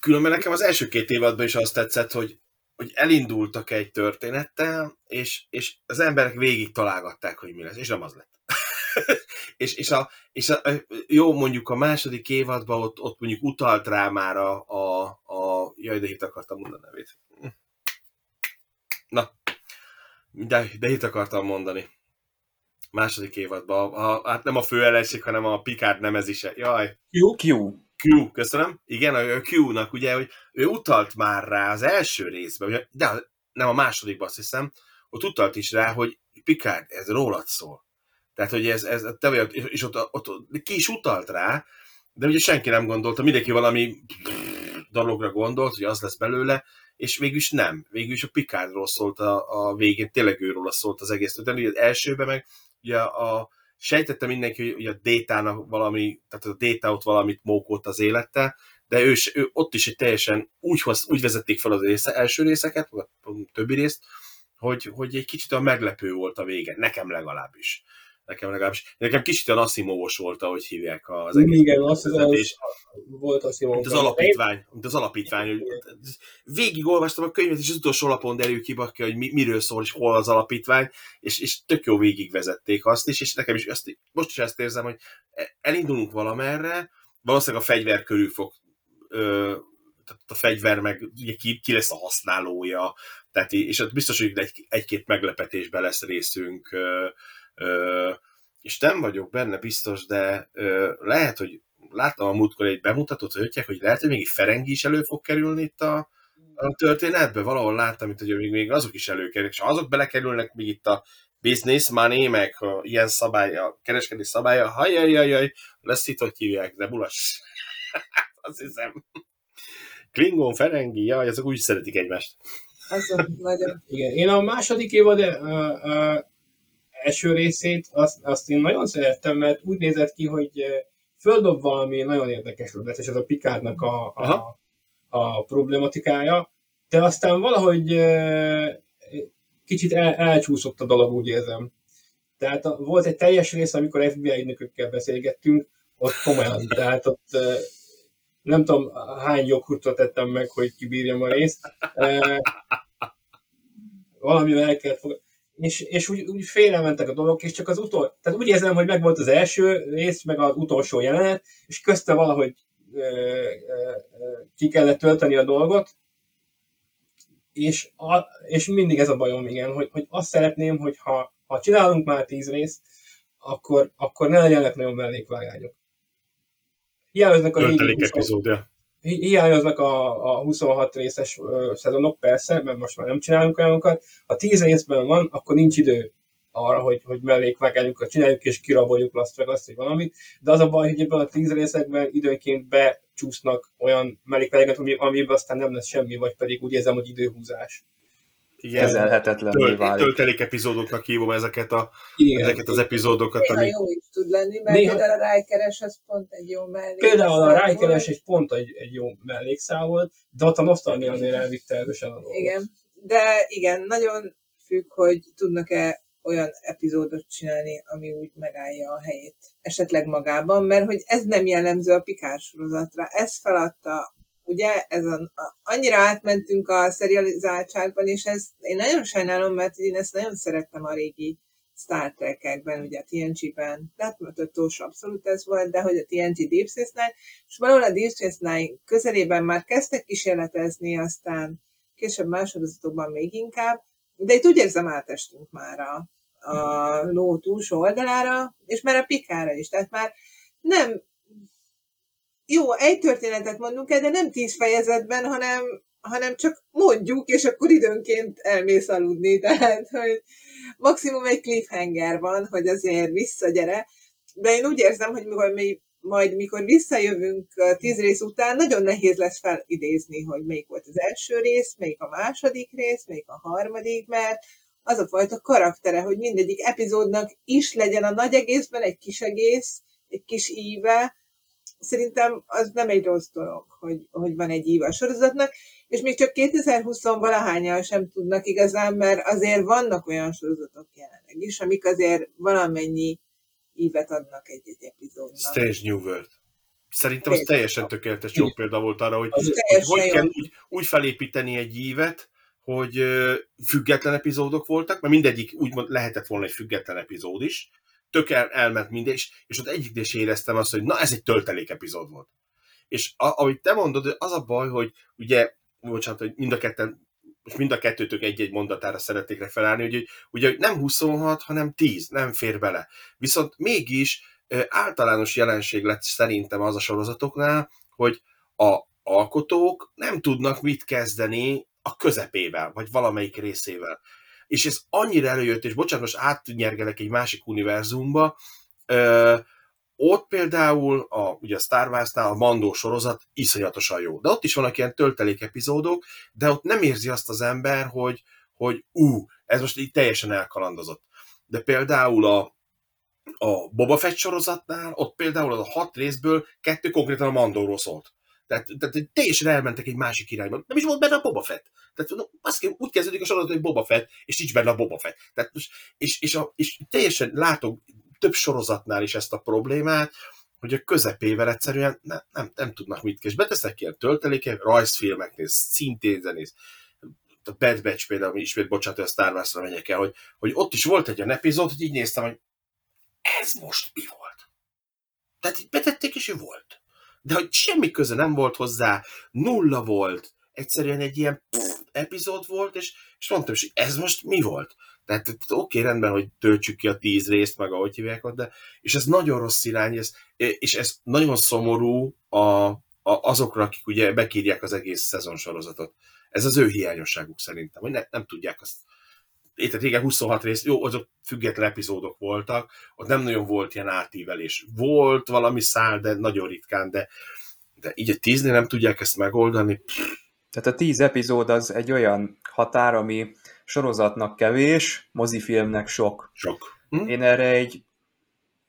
Különben nekem az első két évadban is azt tetszett, hogy, hogy elindultak egy történettel, és, és az emberek végig találgatták, hogy mi lesz, és nem az lett. és, és, a, és a, jó, mondjuk a második évadban ott, ott mondjuk utalt rá már a, a, a jaj, de hit akartam mondani a nevét. Na, de, de hit akartam mondani második évadban, a, hát nem a fő ellenség, hanem a Picard nemezise. Jaj. Q? Q. Q, köszönöm. Igen, a Q-nak ugye, hogy ő utalt már rá az első részben, de nem a másodikban azt hiszem, ott utalt is rá, hogy Picard, ez rólad szól. Tehát, hogy ez, ez te vagy, és ott, ott, ott ki is utalt rá, de ugye senki nem gondolta, mindenki valami dologra gondolt, hogy az lesz belőle, és végülis nem. Végülis a Picardról szólt a, a végén, tényleg őről szólt az egész. De az elsőben meg ugye a, sejtette mindenki, hogy a détának valami, tehát a déta ott valamit mókolt az élete, de ő, ő ott is egy teljesen úgy, úgy vezették fel az része, első részeket, vagy a többi részt, hogy, hogy egy kicsit a meglepő volt a vége, nekem legalábbis nekem legalábbis. Nekem kicsit olyan asszimovos volt, ahogy hívják az egész. Igen, az, az volt asszimov. Mint az alapítvány, mint az alapítvány. Hogy végig olvastam a könyvet, és az utolsó lapon derül ki, hogy mi, miről szól, és hol az alapítvány, és, és tök jó végigvezették azt is, és nekem is ezt, most is ezt érzem, hogy elindulunk valamerre, valószínűleg a fegyver körül fog ö, tehát a fegyver meg ugye ki, ki lesz a használója, tehát, és ott biztos, hogy egy, egy-két meglepetésben lesz részünk, és nem vagyok benne biztos, de lehet, hogy láttam a múltkor egy bemutatót, hogy hogy lehet, hogy még egy Ferengi is elő fog kerülni itt a, a történetbe. Valahol láttam itt, hogy még, még azok is előkerülnek, és azok belekerülnek még itt a business, money, meg a ilyen szabálya, a kereskedés szabálya, hajajajaj, lesz itt, hogy hívják, de bulas. Azt hiszem. Klingon, Ferengi, jaj, azok úgy szeretik egymást. Azon nagyon. Igen, én a második évad uh, uh, első részét, azt, azt én nagyon szerettem, mert úgy nézett ki, hogy eh, földob valami nagyon érdekes és ez a Pikárnak a, a, a problematikája, de aztán valahogy eh, kicsit el, elcsúszott a dolog, úgy érzem. Tehát a, volt egy teljes rész, amikor FBI ügynökökkel beszélgettünk, ott komolyan, tehát ott eh, nem tudom hány joghurtot tettem meg, hogy kibírjam a részt. Valamivel el kellett fogni és, és úgy, úgy félrementek a dolgok, és csak az utol, tehát úgy érzem, hogy meg volt az első rész, meg az utolsó jelenet, és közte valahogy ö, ö, ki kellett tölteni a dolgot, és, a, és mindig ez a bajom, igen, hogy, hogy azt szeretném, hogy ha, ha csinálunk már tíz részt, akkor, akkor ne legyenek nagyon mellékvágányok. Hiányoznak a régi epizódja hiányoznak a, a 26 részes szezonok, persze, mert most már nem csinálunk olyanokat. Ha 10 részben van, akkor nincs idő arra, hogy, hogy mellékvágányokat csináljuk, és kiraboljuk Las vegas vagy valamit. De az a baj, hogy ebben a 10 részekben időnként becsúsznak olyan mellékvágányokat, ami, amiben aztán nem lesz semmi, vagy pedig úgy érzem, hogy időhúzás. Igen, kezelhetetlenné tölt, válik. töltelék epizódoknak hívom ezeket, a, Igen. ezeket az epizódokat, Néha ami... jó is tud lenni, mert Néha- például a rájkeres az pont egy jó mellék. Például a rájkeres egy pont egy, egy jó mellékszál volt, de ott a nosztalgia azért elvitte erősen a. Igen, de igen, nagyon függ, hogy tudnak-e olyan epizódot csinálni, ami úgy megállja a helyét esetleg magában, mert hogy ez nem jellemző a Pikár sorozatra. Ez feladta, ugye, ez a, annyira átmentünk a serializáltságban, és ez én nagyon sajnálom, mert én ezt nagyon szerettem a régi Star Trek-ekben, ugye a TNG-ben, tehát a Tósa abszolút ez volt, de hogy a TNG Deep Space Nine, és valahol a Deep Space Nine közelében már kezdtek kísérletezni, aztán később más sorozatokban még inkább, de itt úgy érzem átestünk már a, a ló túlsó oldalára, és már a pikára is, tehát már nem jó, egy történetet mondunk el, de nem tíz fejezetben, hanem, hanem csak mondjuk, és akkor időnként elmész aludni, tehát, hogy maximum egy cliffhanger van, hogy azért visszagyere, de én úgy érzem, hogy mikor mi, majd mikor visszajövünk tíz rész után, nagyon nehéz lesz felidézni, hogy melyik volt az első rész, melyik a második rész, melyik a harmadik, mert az a fajta karaktere, hogy mindegyik epizódnak is legyen a nagy egészben egy kis egész, egy kis íve, szerintem az nem egy rossz dolog, hogy, hogy van egy íve a sorozatnak, és még csak 2020 valahányan sem tudnak igazán, mert azért vannak olyan sorozatok jelenleg is, amik azért valamennyi ívet adnak egy-egy epizódnak. Strange New World. Szerintem az teljesen tökéletes jó példa volt arra, hogy Az- hogy, hogy kell úgy, úgy felépíteni egy ívet, hogy független epizódok voltak, mert mindegyik úgymond lehetett volna egy független epizód is, tök el, elment minden, és, és ott egyik is éreztem azt, hogy na ez egy töltelék epizód volt. És a, ahogy te mondod, az a baj, hogy ugye, bocsánat, hogy mind a ketten most mind a kettőtök egy-egy mondatára szeretnék referálni, hogy ugye nem 26, hanem 10, nem fér bele. Viszont mégis általános jelenség lett szerintem az a sorozatoknál, hogy a alkotók nem tudnak mit kezdeni a közepével, vagy valamelyik részével. És ez annyira előjött, és bocsánat, most átnyergelek egy másik univerzumba, ö, ott például a, ugye a Star Wars-nál a Mandó sorozat iszonyatosan jó. De ott is vannak ilyen töltelék epizódok, de ott nem érzi azt az ember, hogy, hogy ú, ez most így teljesen elkalandozott. De például a, a Boba Fett sorozatnál, ott például az a hat részből kettő konkrétan a Mandóról szólt. Tehát, tehát teljesen elmentek egy másik irányba. Nem is volt benne a Boba Fett. Tehát no, azt úgy kezdődik a sorozat, hogy Boba Fett, és nincs benne a Boba Fett. Tehát és, és, a, és teljesen látok több sorozatnál is ezt a problémát, hogy a közepével egyszerűen nem, nem, nem tudnak mit kezdeni. Betesznek ilyen tölteléket, rajzfilmeknél, szintén zenész. A Bad Batch például, ismét bocsánat, a Star Wars-ra megyek el, hogy, hogy ott is volt egy olyan epizód, hogy így néztem, hogy ez most mi volt? Tehát így betették, és ő volt. De hogy semmi köze nem volt hozzá, nulla volt, egyszerűen egy ilyen pff, epizód volt, és, és mondtam is, ez most mi volt? Tehát oké, rendben, hogy töltsük ki a tíz részt, meg ahogy hívják ott, de és ez nagyon rossz irány, ez, és ez nagyon szomorú a, a, azokra, akik ugye bekírják az egész szezonsorozatot. Ez az ő hiányosságuk szerintem, hogy ne, nem tudják azt Érted, régen 26 rész, jó, azok független epizódok voltak, ott nem nagyon volt ilyen átívelés. Volt valami szál, de nagyon ritkán, de, de így a tíznél nem tudják ezt megoldani. Tehát a tíz epizód az egy olyan határ, ami sorozatnak kevés, mozifilmnek sok. Sok. Hm? Én erre egy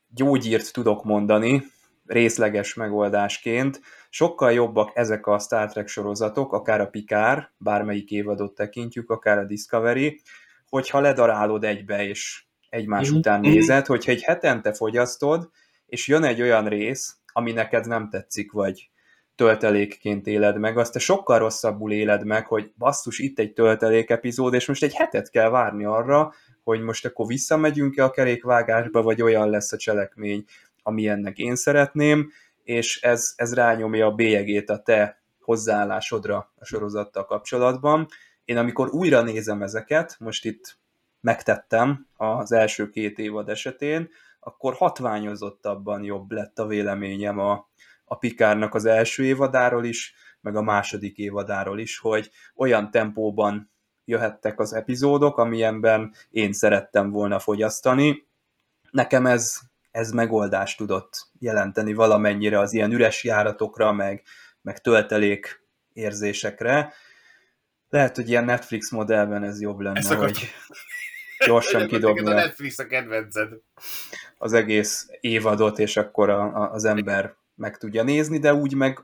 gyógyírt tudok mondani, részleges megoldásként. Sokkal jobbak ezek a Star Trek sorozatok, akár a Picard, bármelyik évadot tekintjük, akár a Discovery, hogyha ledarálod egybe, és egymás Mhm. után Mhm. nézed, hogyha egy hetente fogyasztod, és jön egy olyan rész, ami neked nem tetszik, vagy töltelékként éled meg, azt te sokkal rosszabbul éled meg, hogy basszus, itt egy töltelék epizód, és most egy hetet kell várni arra, hogy most akkor visszamegyünk-e a kerékvágásba, vagy olyan lesz a cselekmény, amilyennek én szeretném, és ez, ez rányomja a bélyegét a te hozzáállásodra a sorozattal kapcsolatban. Én amikor újra nézem ezeket, most itt megtettem az első két évad esetén, akkor hatványozottabban jobb lett a véleményem a, a Pikárnak az első évadáról is, meg a második évadáról is, hogy olyan tempóban jöhettek az epizódok, amilyenben én szerettem volna fogyasztani. Nekem ez, ez megoldást tudott jelenteni valamennyire az ilyen üres járatokra, meg, meg töltelék érzésekre. Lehet, hogy ilyen Netflix modellben ez jobb lenne, Ezt hogy akartam. gyorsan kidobni a Netflix a kedvenced. az egész évadot, és akkor a, a, az ember meg tudja nézni, de úgy meg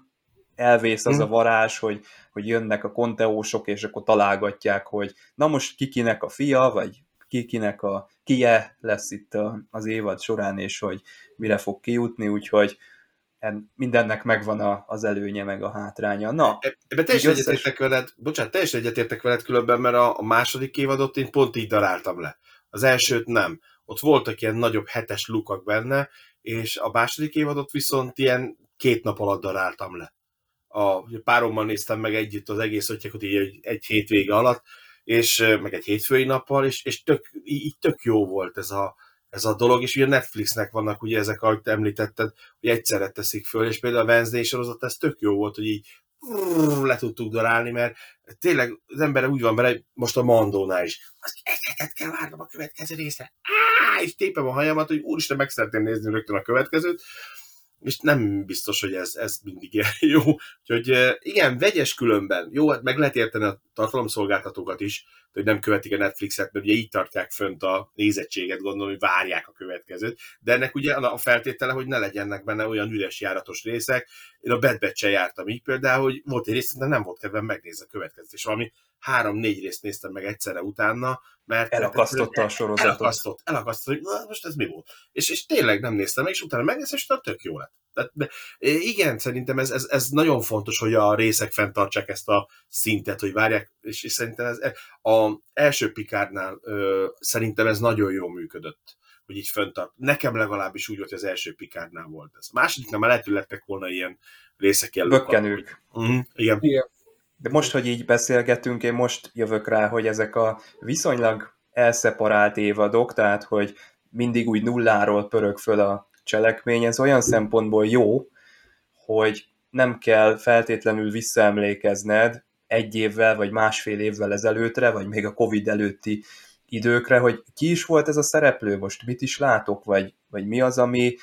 elvész az a Mhm. varázs, hogy, hogy jönnek a konteósok, és akkor találgatják, hogy na most kikinek a fia, vagy kikinek a kie lesz itt az évad során, és hogy mire fog kijutni, úgyhogy mindennek megvan a, az előnye, meg a hátránya. Na, Ebben teljesen összes- egyetértek veled, bocsánat, teljesen egyetértek veled különben, mert a, a második évadot én pont így daráltam le. Az elsőt nem. Ott voltak ilyen nagyobb hetes lukak benne, és a második évadot viszont ilyen két nap alatt daráltam le. A párommal néztem meg együtt az egész ötjekot így egy, egy hétvége alatt, és meg egy hétfői nappal, és, és tök, így tök jó volt ez a, ez a dolog, és ugye Netflixnek vannak ugye ezek, ahogy te említetted, hogy egyszerre teszik föl, és például a Wednesday sorozat, ez tök jó volt, hogy így le tudtuk darálni, mert tényleg az ember úgy van vele, most a Mandónál is, az egy hetet kell várnom a következő részre. Á, és tépem a hajamat, hogy úristen, meg szeretném nézni rögtön a következőt, és nem biztos, hogy ez, ez mindig jó. Úgyhogy igen, vegyes különben. Jó, hát meg lehet érteni a tartalomszolgáltatókat is, hogy nem követik a Netflixet, mert ugye így tartják fönt a nézettséget, gondolom, hogy várják a következőt. De ennek ugye a feltétele, hogy ne legyenek benne olyan üres járatos részek. Én a Bad Batch-el jártam így például, hogy volt egy rész, de nem volt kedvem megnézni a következőt, és valami három-négy részt néztem meg egyszerre utána, mert elakasztotta a sorozatot. elakasztott, elakasztott, hogy "Na, most ez mi volt. És, és tényleg nem néztem meg, és utána megnéztem, és utána tök jó lett. Tehát, de, igen, szerintem ez, ez, ez, nagyon fontos, hogy a részek fenntartsák ezt a szintet, hogy várják, és, és szerintem ez a első Pikárnál ö, szerintem ez nagyon jól működött hogy így föntart. Nekem legalábbis úgy volt, hogy az első Pikárnál volt ez. A másodiknál már lehet, hogy lettek volna ilyen részek ilyen Bökkenők. Uh-huh, igen. Igen. De most, hogy így beszélgetünk, én most jövök rá, hogy ezek a viszonylag elszeparált évadok, tehát hogy mindig úgy nulláról pörög föl a cselekmény, ez olyan szempontból jó, hogy nem kell feltétlenül visszaemlékezned egy évvel vagy másfél évvel ezelőttre, vagy még a Covid előtti időkre, hogy ki is volt ez a szereplő, most? Mit is látok, vagy, vagy mi az, ami,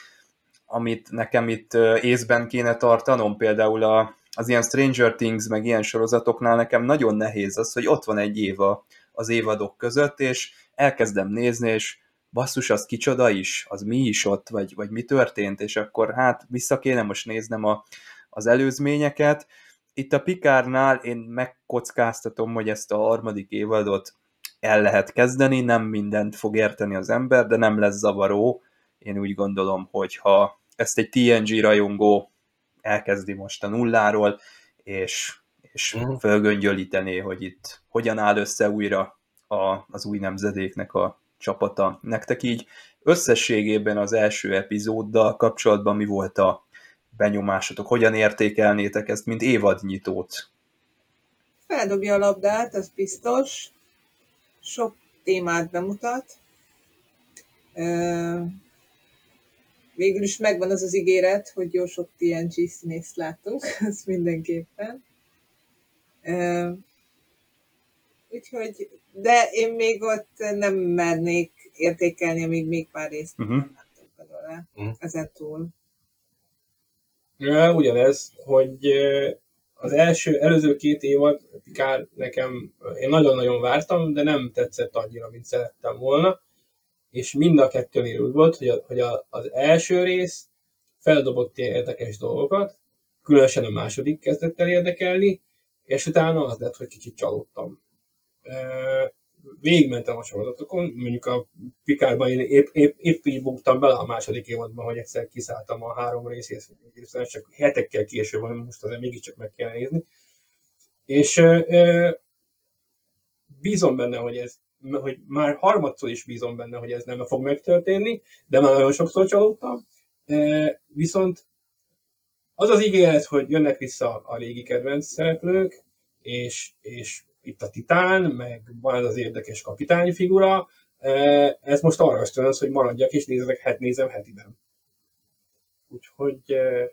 amit nekem itt észben kéne tartanom, például a, az ilyen Stranger Things, meg ilyen sorozatoknál nekem nagyon nehéz az, hogy ott van egy éva az évadok között, és elkezdem nézni, és basszus, az kicsoda is, az mi is ott, vagy, vagy mi történt, és akkor hát vissza kéne most néznem a, az előzményeket. Itt a Pikárnál én megkockáztatom, hogy ezt a harmadik évadot el lehet kezdeni, nem mindent fog érteni az ember, de nem lesz zavaró. Én úgy gondolom, hogy ha ezt egy TNG rajongó elkezdi most a nulláról, és, és Mhm. fölgöngyölítené, hogy itt hogyan áll össze újra a, az új nemzedéknek a csapata. Nektek így összességében az első epizóddal kapcsolatban mi volt a benyomásotok? Hogyan értékelnétek ezt, mint évadnyitót? Feldobja a labdát, az biztos. Sok témát bemutat. Végül is megvan az az ígéret, hogy jó sok TNG színészt látunk, ez mindenképpen. Úgyhogy, de én még ott nem mernék értékelni, amíg még pár részt Uh-huh. nem láttunk belőle. Mhm. Ezen túl. Ja, ugyanez, hogy az első, előző két évad, kár nekem, én nagyon-nagyon vártam, de nem tetszett annyira, mint szerettem volna, és mind a kettőnél úgy volt, hogy, a, hogy a, az első rész feldobott ilyen érdekes dolgokat, különösen a második kezdett el érdekelni, és utána az lett, hogy kicsit csalódtam. Végigmentem a sorozatokon, mondjuk a Pikárban én épp, épp, épp így buktam bele a második évadban, hogy egyszer kiszálltam a három részét, hiszen csak hetekkel később van, most azért mégiscsak meg kell nézni. És bízom benne, hogy ez, hogy már harmadszor is bízom benne, hogy ez nem fog megtörténni, de már nagyon sokszor csalódtam. E, viszont az az ígéret, hogy jönnek vissza a régi kedvenc szereplők, és, és itt a Titán, meg van az érdekes kapitány figura, e, ez most arra ösztönöz, hogy maradjak és nézek, het, nézem hetiben. Úgyhogy e,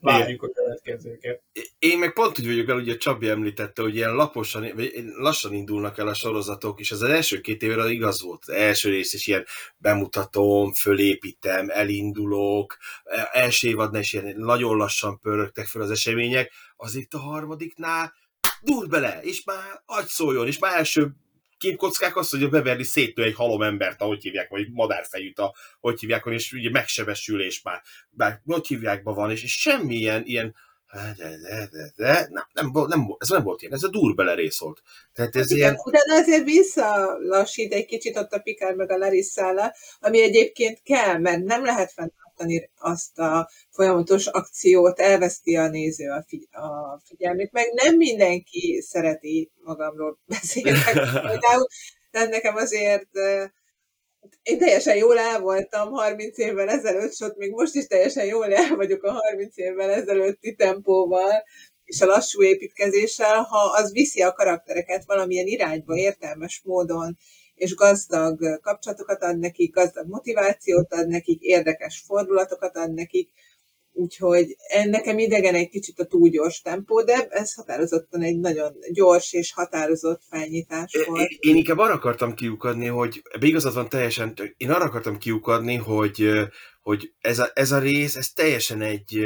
várjuk a következőket. Én meg pont úgy vagyok el, ugye Csabi említette, hogy ilyen laposan, vagy lassan indulnak el a sorozatok, és az, első két évre igaz volt. Az első rész is ilyen bemutatom, fölépítem, elindulok, első évadnál is ilyen nagyon lassan pörögtek fel az események, az itt a harmadiknál dur bele, és már agy szóljon, és már első képkockák azt, hogy a Beverly széttől egy halom embert, ahogy hívják, vagy madárfejűt, a, hogy hívják, és ugye megsebesülés már, már hogy hívjákban van, és, és semmilyen ilyen de, de, de, de, nem, nem, nem, ez nem volt ilyen, ez a durbele rész volt. Tehát ez Igen, ilyen... utána azért visszalassít egy kicsit ott a Pikár meg a Larissála, ami egyébként kell, mert nem lehet fenntartani azt a folyamatos akciót, elveszti a néző a, figy- a figyelmét, meg nem mindenki szereti magamról beszélni. Például, tehát nekem azért én teljesen jól el voltam 30 évvel ezelőtt, sőt, még most is teljesen jól el vagyok a 30 évvel ezelőtti tempóval, és a lassú építkezéssel, ha az viszi a karaktereket valamilyen irányba, értelmes módon, és gazdag kapcsolatokat ad nekik, gazdag motivációt ad nekik, érdekes fordulatokat ad nekik, úgyhogy nekem idegen egy kicsit a túl gyors tempó, de ez határozottan egy nagyon gyors és határozott felnyitás volt. Én, én inkább arra akartam kiukadni, hogy igazad van teljesen, én arra akartam kiukadni, hogy, hogy ez, a, ez a rész, ez teljesen egy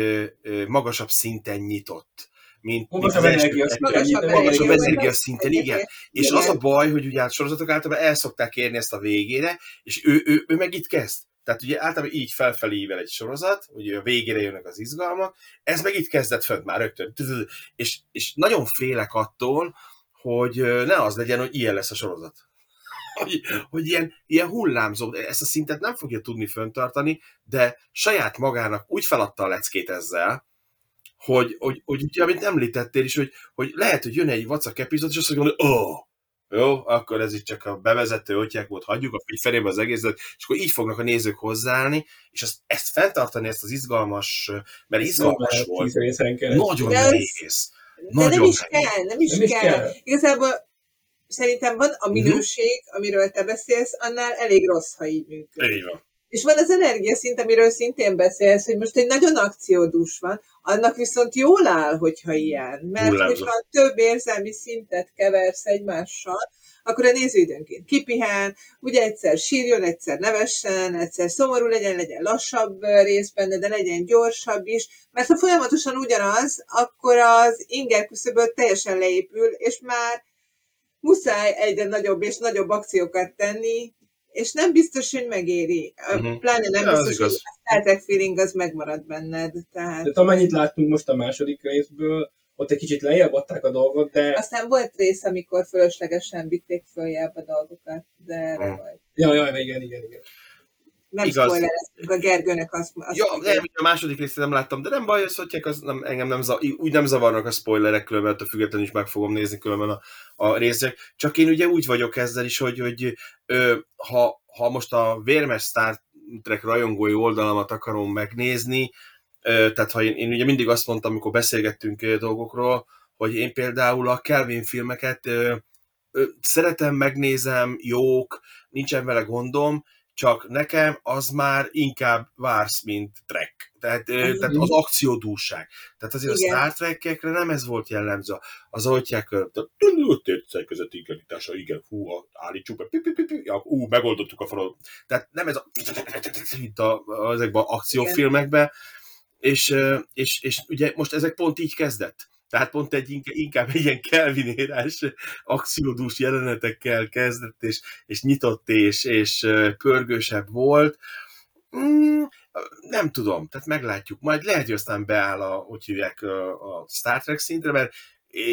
magasabb szinten nyitott mint, magasabb energiaszinten. Magasabb energiaszinten, igen. És az a baj, hogy ugye a sorozatok általában el szokták érni ezt a végére, és ő, ő, ő meg itt kezd. Tehát ugye általában így felfelé egy sorozat, hogy a végére jönnek az izgalmak, ez meg itt kezdett fönt már rögtön. És, és nagyon félek attól, hogy ne az legyen, hogy ilyen lesz a sorozat. Hogy, hogy ilyen, ilyen hullámzó, ezt a szintet nem fogja tudni föntartani, de saját magának úgy feladta a leckét ezzel, hogy, hogy, hogy ugye, amit említettél is, hogy, hogy lehet, hogy jön egy vacak epizód, és azt mondja, hogy oh, jó, akkor ez itt csak a bevezető ötják volt, hagyjuk a felébe az egészet, és akkor így fognak a nézők hozzáállni, és ezt, ezt fenntartani, ezt az izgalmas, mert izgalmas nem volt, nagyon de nehéz. De nagyon nem is nehéz. kell, nem is, nem kell. is kell. Igazából szerintem van a minőség, uh-huh. amiről te beszélsz, annál elég rossz, ha így működik. Így van. És van az energiaszint, amiről szintén beszélsz, hogy most egy nagyon akciódús van, annak viszont jól áll, hogyha ilyen. Mert Hullámzó. hogyha több érzelmi szintet keversz egymással, akkor a néző időnként kipihen, ugye egyszer sírjon, egyszer nevessen, egyszer szomorú legyen, legyen lassabb rész benne, de legyen gyorsabb is, mert ha folyamatosan ugyanaz, akkor az inger küszöböt teljesen leépül, és már muszáj egyre nagyobb és nagyobb akciókat tenni, és nem biztos, hogy megéri. Uh-huh. Pláne nem ja, biztos, hogy a Star Trek feeling az megmarad benned. Tehát... De amennyit láttunk most a második részből, ott egy kicsit lejjebb adták a dolgot, de... Aztán volt rész, amikor fölöslegesen vitték följebb a dolgokat, de erre uh-huh. volt. Ja, ja, igen, igen, igen. Nem spoilereztünk a Gergőnek azt. azt ja, nem, a második részt nem láttam, de nem baj, az, hogy az nem, engem nem, úgy nem zavarnak a spoilerek, különben a függetlenül is meg fogom nézni különben a, a részek. Csak én ugye úgy vagyok ezzel is, hogy, hogy ö, ha, ha most a vérmes Star Trek rajongói oldalamat akarom megnézni, ö, tehát ha én, én ugye mindig azt mondtam, amikor beszélgettünk ö, dolgokról, hogy én például a Kelvin filmeket ö, ö, szeretem, megnézem, jók, nincsen vele gondom, csak nekem az már inkább vársz, mint Trek. Tehát, mm-hmm. tehát az akciódúság. Tehát azért Igen. a Star Trek-ekre nem ez volt jellemző. Az autják, térszer között igazítása, igen, hú, állítsuk be, ja, ú, megoldottuk a falat. Tehát nem ez a, mint a, ezekben az akciófilmekben, és, és, és ugye most ezek pont így kezdett. Tehát pont egy inkább egy ilyen kelvinérás akciódús jelenetekkel kezdett, és, és nyitott, és, és pörgősebb volt. Mm, nem tudom, tehát meglátjuk. Majd lehet, hogy aztán beáll a, hogy hívják, a Star Trek szintre, mert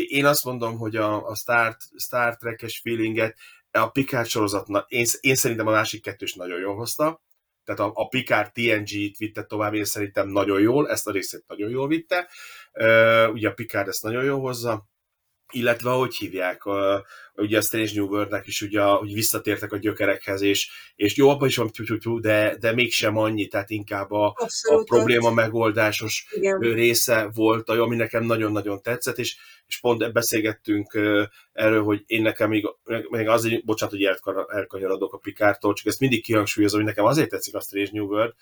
én azt mondom, hogy a, a Star, Star Trek-es feelinget a Picard sorozatnak, én, én szerintem a másik kettős nagyon jól hozta, tehát a, a Picard TNG-t vitte tovább, én szerintem nagyon jól, ezt a részét nagyon jól vitte. Ugye a Picard ezt nagyon jól hozza, illetve ahogy hívják, a, ugye a Strange New World-nek is ugye, hogy visszatértek a gyökerekhez, és, és jó, abban is van de, de mégsem annyi, tehát inkább a, a probléma megoldásos Igen. része volt, ami nekem nagyon-nagyon tetszett, és, és pont beszélgettünk erről, hogy én nekem még, még azért, bocsánat, hogy elkanyarodok a Pikártól, csak ezt mindig kihangsúlyozom, hogy nekem azért tetszik a Strange New World,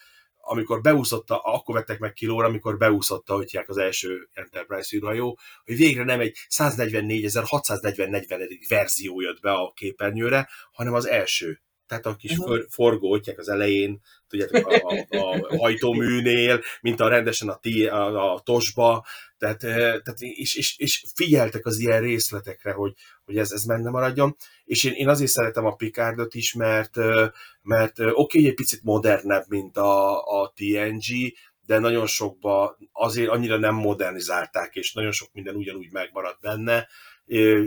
amikor beúszotta, akkor vettek meg kilóra, amikor beúszotta, hogy az első Enterprise űrhajó, hogy végre nem egy 144.640 verzió jött be a képernyőre, hanem az első. Tehát a kis for, forgótják az elején, tudjátok, a, a, a hajtóműnél, mint a rendesen a, ti, a, a tosba, tehát, eh, tehát és, és, és, figyeltek az ilyen részletekre, hogy, hogy ez, ez menne maradjon, és én, én azért szeretem a Picardot is, mert, eh, mert eh, oké, okay, egy picit modernebb, mint a, a TNG, de nagyon sokba azért annyira nem modernizálták, és nagyon sok minden ugyanúgy megmaradt benne,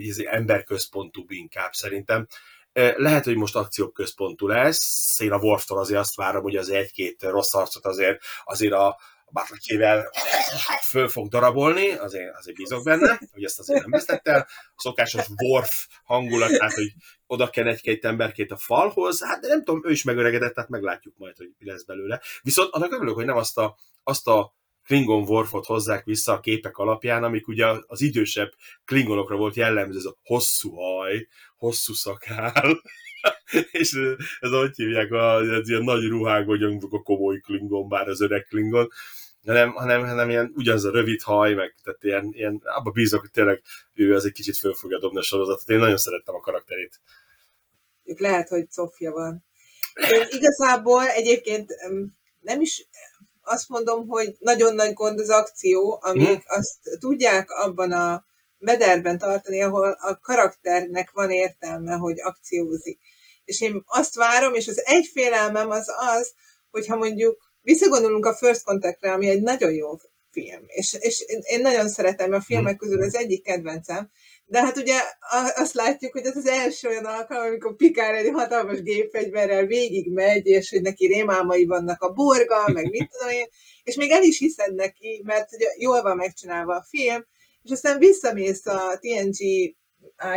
ez emberközpontú inkább szerintem. Lehet, hogy most akcióközpontú lesz, én a Worftól azért azt várom, hogy az egy-két rossz arcot azért, azért a bátrakével föl fog darabolni, azért, azért bízok benne, hogy ezt azért nem vesztett el. A szokásos Worf hangulat, tehát, hogy oda kell egy-két emberkét a falhoz, hát de nem tudom, ő is megöregedett, tehát meglátjuk majd, hogy mi lesz belőle. Viszont annak örülök, hogy nem azt a, azt a Klingon Worfot hozzák vissza a képek alapján, amik ugye az idősebb Klingonokra volt jellemző, ez a hosszú haj, hosszú szakál, és ez ahogy hívják, az ilyen nagy ruhák, vagy a komoly Klingon, bár az öreg Klingon, hanem, hanem, hanem ilyen ugyanaz a rövid haj, meg tehát ilyen, ilyen abba bízok, hogy tényleg ő az egy kicsit föl fogja dobni a sorozatot. Én nagyon szerettem a karakterét. Itt lehet, hogy Sofia van. Én igazából egyébként nem is azt mondom, hogy nagyon nagy gond az akció, amíg hmm. azt tudják abban a mederben tartani, ahol a karakternek van értelme, hogy akciózik. És én azt várom, és az egy félelmem az az, hogyha mondjuk visszagondolunk a First Contact-re, ami egy nagyon jó film, és, és én nagyon szeretem a filmek közül az egyik kedvencem, de hát ugye azt látjuk, hogy ez az első olyan alkalom, amikor Pikár egy hatalmas gépfegyverrel végig megy, és hogy neki rémálmai vannak a borga, meg mit tudom én, és még el is hiszed neki, mert ugye jól van megcsinálva a film, és aztán visszamész a TNG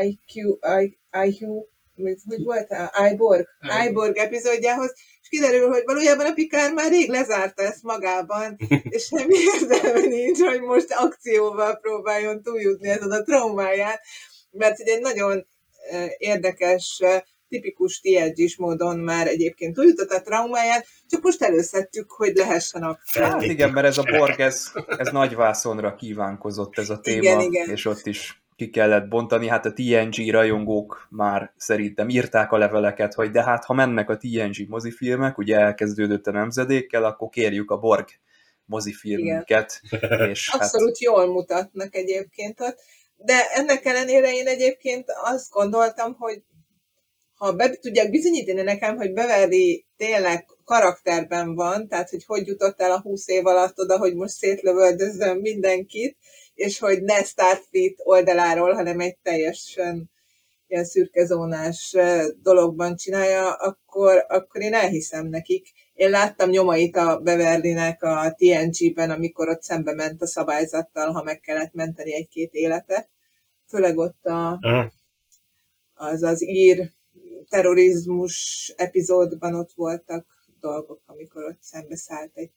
IQ, I, IQ hogy volt iBorg, iBorg epizódjához, kiderül, hogy valójában a Pikár már rég lezárta ezt magában, és semmi értelme nincs, hogy most akcióval próbáljon túljutni ezen a traumáján, mert ugye egy nagyon érdekes, tipikus tng módon már egyébként túljutott a traumáján, csak most előszedtük, hogy lehessen akció. Hát igen, mert ez a Borg, ez, ez nagy vászonra kívánkozott ez a téma, igen, igen. és ott is ki kellett bontani, hát a TNG rajongók már szerintem írták a leveleket, hogy de hát ha mennek a TNG mozifilmek, ugye elkezdődött a nemzedékkel, akkor kérjük a Borg mozifilmünket. És Abszolút hát... jól mutatnak egyébként ott, de ennek ellenére én egyébként azt gondoltam, hogy ha be tudják bizonyítani nekem, hogy Beverly tényleg karakterben van, tehát hogy hogy jutott el a húsz év alatt oda, hogy most szétlövöldözzön mindenkit, és hogy ne Starfleet oldaláról, hanem egy teljesen ilyen szürkezónás dologban csinálja, akkor, akkor én elhiszem nekik. Én láttam nyomait a Beverlynek a TNG-ben, amikor ott szembe ment a szabályzattal, ha meg kellett menteni egy-két életet. Főleg ott a, az az ír terrorizmus epizódban ott voltak dolgok, amikor ott szállt egy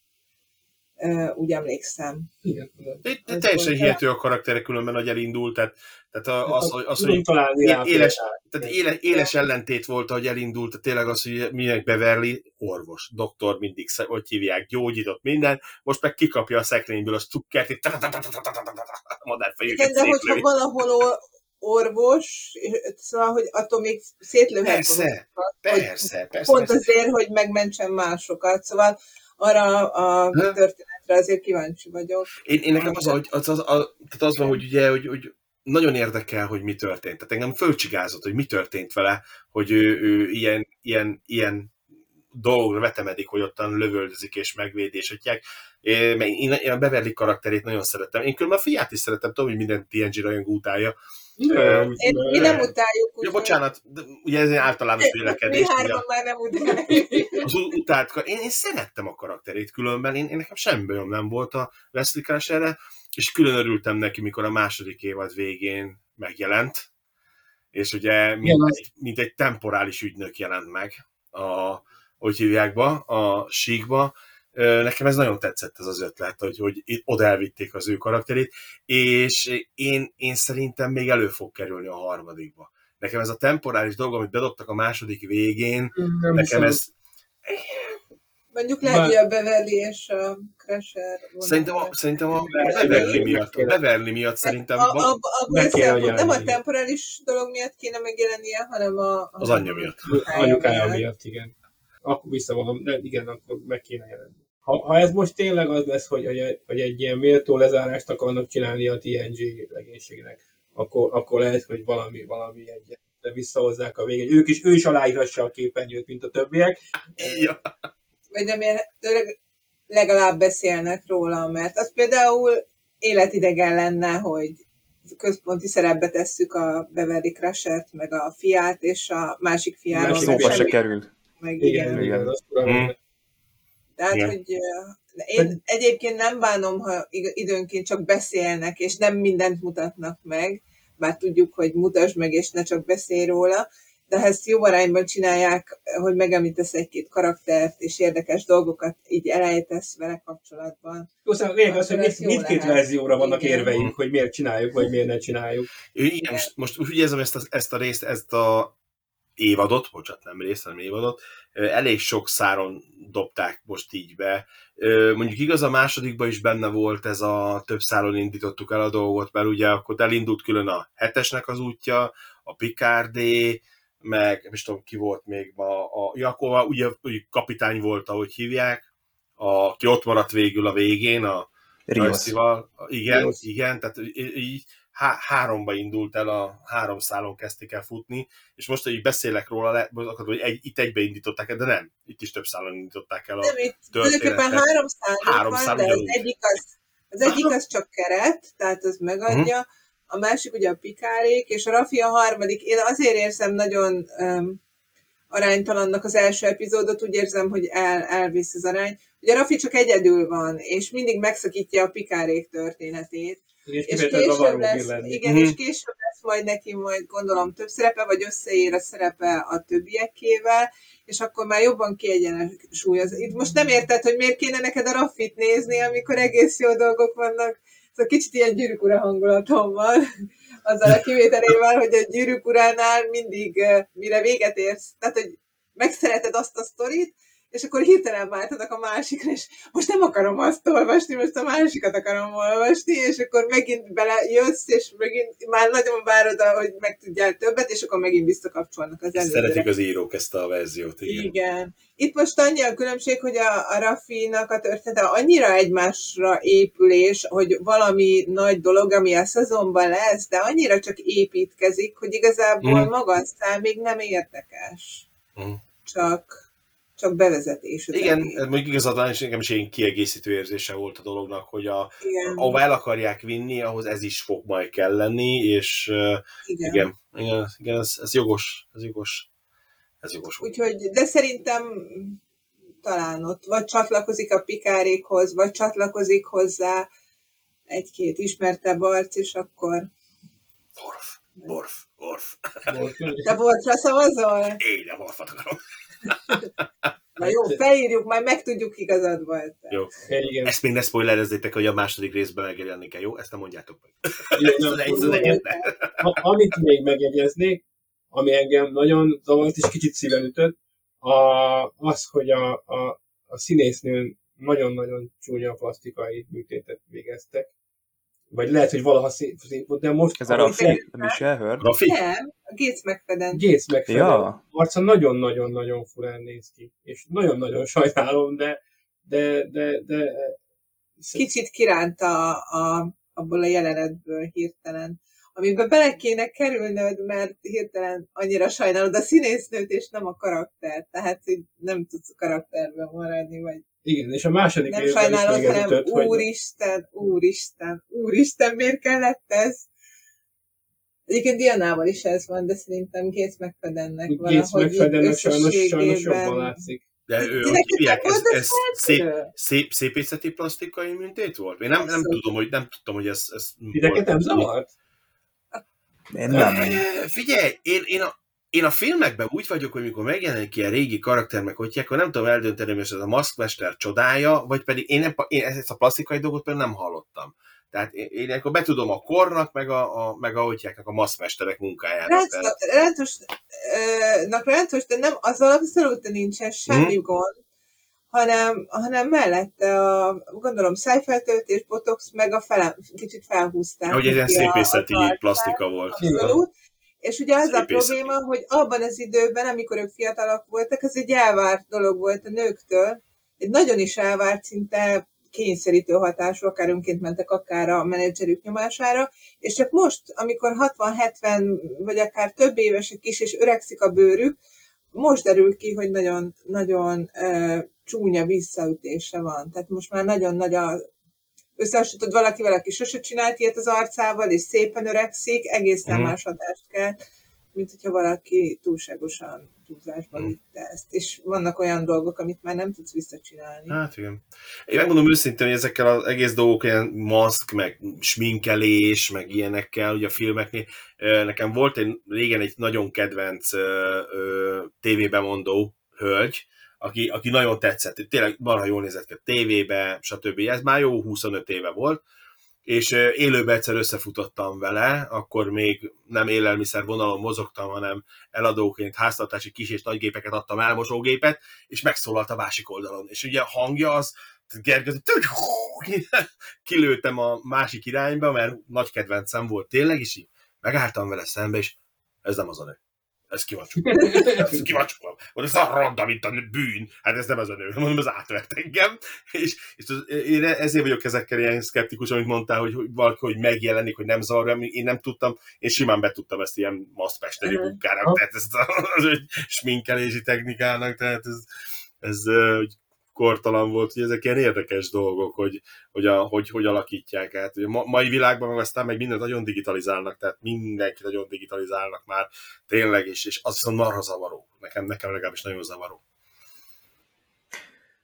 úgy emlékszem. Igen. De, de teljesen hihető a karaktere különben, hogy elindult, tehát, tehát az, hogy, az, hogy éles, tehát éles, éles ellentét volt, hogy elindult, tehát tényleg az, hogy milyen Beverly orvos, doktor mindig, hogy hívják, gyógyított minden, most meg kikapja a szekrényből a stukkert, itt Igen, de hogyha valahol orvos, szóval, hogy attól még szétlőhet. Persze, persze, persze. Pont azért, hogy megmentsen másokat. Szóval arra a történetre azért kíváncsi vagyok. Én, én nekem az, hogy, az, az, az, tehát az van, hogy ugye, hogy, hogy nagyon érdekel, hogy mi történt. Tehát engem fölcsigázott, hogy mi történt vele, hogy ő, ő ilyen, ilyen, ilyen dolgokra vetemedik, hogy ottan lövöldözik és megvédi, és hogy én, én a Beverly karakterét nagyon szeretem. Én különben a fiát is szeretem, tudom, hogy minden TNG rajongó utálja. Én, mi nem utáljuk. Ja, bocsánat, de ugye ez egy általános vélekedés. Mi hárman már nem utáljuk. Az utált, én, én szerettem a karakterét különben, én, én nekem semmi bajom nem volt a Wesley Crusherre, és külön örültem neki, mikor a második évad végén megjelent, és ugye mint, egy, mint egy temporális ügynök jelent meg a, hogy hívják be, a síkba, nekem ez nagyon tetszett ez az ötlet, hogy, hogy itt oda elvitték az ő karakterét, és én, én szerintem még elő fog kerülni a harmadikba. Nekem ez a temporális dolog, amit bedobtak a második végén, Nem nekem ez Mondjuk lehet, hogy a Beverly és a Crusher. Szerintem a, szerintem a Beverly miatt, a. Beverly miatt szerintem a, a, a, a hogy nem a temporális dolog miatt kéne megjelennie, hanem a, az anyja miatt. Anyukája miatt, igen. Akkor visszavonom, de igen, akkor meg kéne jelenni. Ha, ha ez most tényleg az lesz, hogy, hogy, hogy egy ilyen méltó lezárást akarnak csinálni a TNG legénységnek, akkor, akkor lehet, hogy valami, valami egyet de visszahozzák a végén. Ők is, ő is aláírassa a képernyőt, mint a többiek. Ja. Vagy remélhetőleg legalább beszélnek róla, mert az például életidegen lenne, hogy központi szerepbe tesszük a Beverly Crusher-t, meg a fiát, és a másik fiáról Másik Szóba se került. Meg Igen, igen. igen, igen. Mm. Tehát, Igen. hogy én egyébként nem bánom, ha időnként csak beszélnek, és nem mindent mutatnak meg, bár tudjuk, hogy mutasd meg, és ne csak beszélj róla, de ha ezt jó arányban csinálják, hogy megemlítesz egy-két karaktert, és érdekes dolgokat így elejtesz vele kapcsolatban. Jó, szóval lényeg az, hogy jó mindkét lehet. verzióra vannak Igen. érveink, hogy miért csináljuk, vagy miért ne csináljuk. Ő, igen, most, most úgy érzem ezt a, ezt a részt, ezt a évadot, bocsánat, nem részt, hanem évadot, elég sok száron dobták most így be. Mondjuk igaz, a másodikban is benne volt ez a több száron indítottuk el a dolgot, mert ugye akkor elindult külön a hetesnek az útja, a Picardé, meg nem is tudom ki volt még ma, a Jakova, ugye, ugye kapitány volt, ahogy hívják, aki ott maradt végül a végén, a. Rajszival. Igen, Rios. igen, tehát így há- háromba indult el, a három szálon kezdték el futni, és most, hogy beszélek róla, le, akkor, hogy egy, itt egybe indították el, de nem, itt is több szálon indították el a Nem, itt tulajdonképpen három szálon Három van, szál de az egyik az, az egyik az csak keret, tehát az megadja, a másik ugye a pikárék, és a Rafi a harmadik. Én azért érzem nagyon um, aránytalannak az első epizódot, úgy érzem, hogy el, elvisz az arány. Ugye Rafi csak egyedül van, és mindig megszakítja a pikárék történetét. És később lesz, lenni. igen, Mhm. és később lesz majd neki majd gondolom több szerepe, vagy összeér a szerepe a többiekével, és akkor már jobban kiegyensúlyoz. Itt most nem érted, hogy miért kéne neked a Raffit nézni, amikor egész jó dolgok vannak. Szóval kicsit ilyen gyűrűk ura hangulatom van, azzal a kivételével, hogy a gyűrűk uránál mindig, mire véget érsz, tehát, hogy megszereted azt a sztorit, és akkor hirtelen váltanak a másikra, és most nem akarom azt olvasni, most a másikat akarom olvasni, és akkor megint belejössz, és megint már nagyon várod, hogy megtudjál többet, és akkor megint visszakapcsolnak az előzőre. szeretik az írók ezt a verziót, igen. Igen. Itt most annyi a különbség, hogy a, a Rafinak a története annyira egymásra épülés, hogy valami nagy dolog, ami a szezonban lesz, de annyira csak építkezik, hogy igazából Mhm. maga a szám még nem érdekes. Mhm. Csak, csak bevezetés. Igen, egész. mondjuk igazad és nekem is egy kiegészítő érzése volt a dolognak, hogy a, Igen. ahova el akarják vinni, ahhoz ez is fog majd kelleni, és uh, igen. igen, igen, igen ez, ez jogos, ez jogos, ez jogos. Úgyhogy, de szerintem talán ott vagy csatlakozik a pikárékhoz, vagy csatlakozik hozzá egy-két ismertebb arc, és akkor Orf, Orf, Orf. te voltra szavazol? Én nem Orfat akarom. Na jó, felírjuk, majd megtudjuk igazad volt. Jó. Igen. Ezt még ne spoilerezzétek, hogy a második részben megjelenik el, jó? Ezt nem mondjátok meg. Jó, nem, ez. A- amit még megjegyeznék, ami engem nagyon zavart és kicsit szíven ütött, a, az, hogy a, a, a színésznőn nagyon-nagyon csúnya plastikai műtétet végeztek. Vagy lehet, hogy valaha szép, de most... Ez a Rafi? Nem is elhör? Rafi? Nem, a Gates McFadden. Gész megfelelő. Ja. Arca nagyon-nagyon-nagyon furán néz ki. És nagyon-nagyon sajnálom, de de, de, de Kicsit kiránta a, a, abból a jelenetből hirtelen. Amiben bele kéne kerülnöd, mert hirtelen annyira sajnálod a színésznőt, és nem a karakter. Tehát, hogy nem tudsz a karakterben maradni, vagy igen, és a második nem részben is ütött, hogy úristen, úristen, úristen, miért kellett ez? Egyébként Dianával is ez van, de szerintem Gates McFaddennek Gates McFaddennek sajnos, sajnos jobban látszik. De ő, hogy hívják, ez, ez szép, szép, szépészeti plastikai műtét volt? Én nem, nem Abszolút. tudom, hogy nem tudtam, hogy ez, ez Titeket nem zavart? Én nem. Figyelj, én, én, a, én a filmekben úgy vagyok, hogy mikor megjelenik ilyen régi karakter, meg hogy akkor nem tudom eldönteni, hogy ez a maszkmester csodája, vagy pedig én, nem, én ezt a plastikai dolgot például nem hallottam. Tehát én, én akkor betudom a kornak, meg a, a, meg a, hogy hívják, a maszkmesterek munkájának. Rántosnak rántos, de nem, azzal abszolút nincsen semmi Hm? gond, hanem, hanem mellette a, gondolom, szájfeltöltés, botox, meg a fele, kicsit felhúzták. Hogy egy ilyen szépészeti plastika volt. Abszolút. És ugye az a probléma, hogy abban az időben, amikor ők fiatalok voltak, ez egy elvárt dolog volt a nőktől, egy nagyon is elvárt, szinte kényszerítő hatású, akár önként mentek, akár a menedzserük nyomására, és csak most, amikor 60-70 vagy akár több évesek is, és öregszik a bőrük, most derül ki, hogy nagyon, nagyon uh, csúnya visszaütése van. Tehát most már nagyon nagy a összehasonlítod valakivel, aki sose csinált ilyet az arcával, és szépen öregszik, egészen Mhm. más hatást kell, mint hogyha valaki túlságosan túlzásba Mhm. vitte ezt. És vannak olyan dolgok, amit már nem tudsz visszacsinálni. Hát igen. Én megmondom őszintén, hogy ezekkel az egész dolgok, ilyen maszk, meg sminkelés, meg ilyenekkel, ugye a filmeknél, nekem volt egy, régen egy nagyon kedvenc ö, tévébemondó hölgy, aki, aki nagyon tetszett, tényleg marha jól nézett ki a tévébe, stb. Ez már jó 25 éve volt, és élőben egyszer összefutottam vele, akkor még nem élelmiszer vonalon mozogtam, hanem eladóként háztartási kis és nagy gépeket adtam el, mosógépet, és megszólalt a másik oldalon. És ugye a hangja az, Gergő, kilőttem a másik irányba, mert nagy kedvencem volt tényleg, és így megálltam vele szembe, és ez nem az a nő. Ez ki van csukva. Ez ki van csukva. Mondom, ez a ronda, mint a bűn. Hát ez nem az a nő. Mondom, ez átvert engem. És, és az, én ezért vagyok ezekkel ilyen szkeptikus, amit mondtál, hogy, valaki, hogy megjelenik, hogy nem zavarja. Én nem tudtam, én simán betudtam ezt ilyen maszkmesteri Mhm. munkának, tehát ez az, az, sminkelési technikának, tehát ez, ez hogy kortalan volt, hogy ezek ilyen érdekes dolgok, hogy, hogy, a, hogy, hogy alakítják át. A ma- mai világban meg aztán meg mindent nagyon digitalizálnak, tehát mindenki nagyon digitalizálnak már tényleg, és, és az viszont marha zavaró. Nekem, nekem legalábbis nagyon zavaró.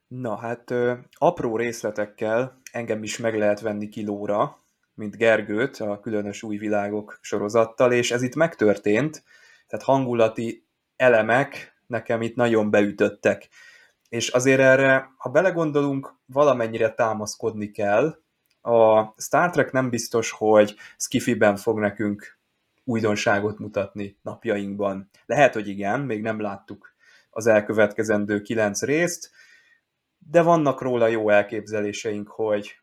Na hát ö, apró részletekkel engem is meg lehet venni kilóra, mint Gergőt a Különös Új Világok sorozattal, és ez itt megtörtént, tehát hangulati elemek nekem itt nagyon beütöttek. És azért erre, ha belegondolunk, valamennyire támaszkodni kell. A Star Trek nem biztos, hogy skifiben fog nekünk újdonságot mutatni napjainkban. Lehet, hogy igen, még nem láttuk az elkövetkezendő kilenc részt, de vannak róla jó elképzeléseink, hogy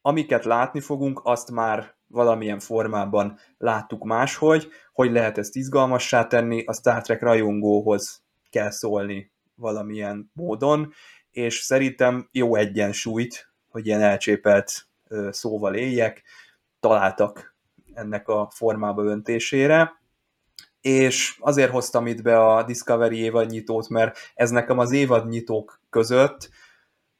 amiket látni fogunk, azt már valamilyen formában láttuk máshogy, hogy lehet ezt izgalmassá tenni, a Star Trek rajongóhoz kell szólni valamilyen módon, és szerintem jó egyensúlyt, hogy ilyen elcsépelt szóval éljek, találtak ennek a formába öntésére, és azért hoztam itt be a Discovery évadnyitót, mert ez nekem az évadnyitók között,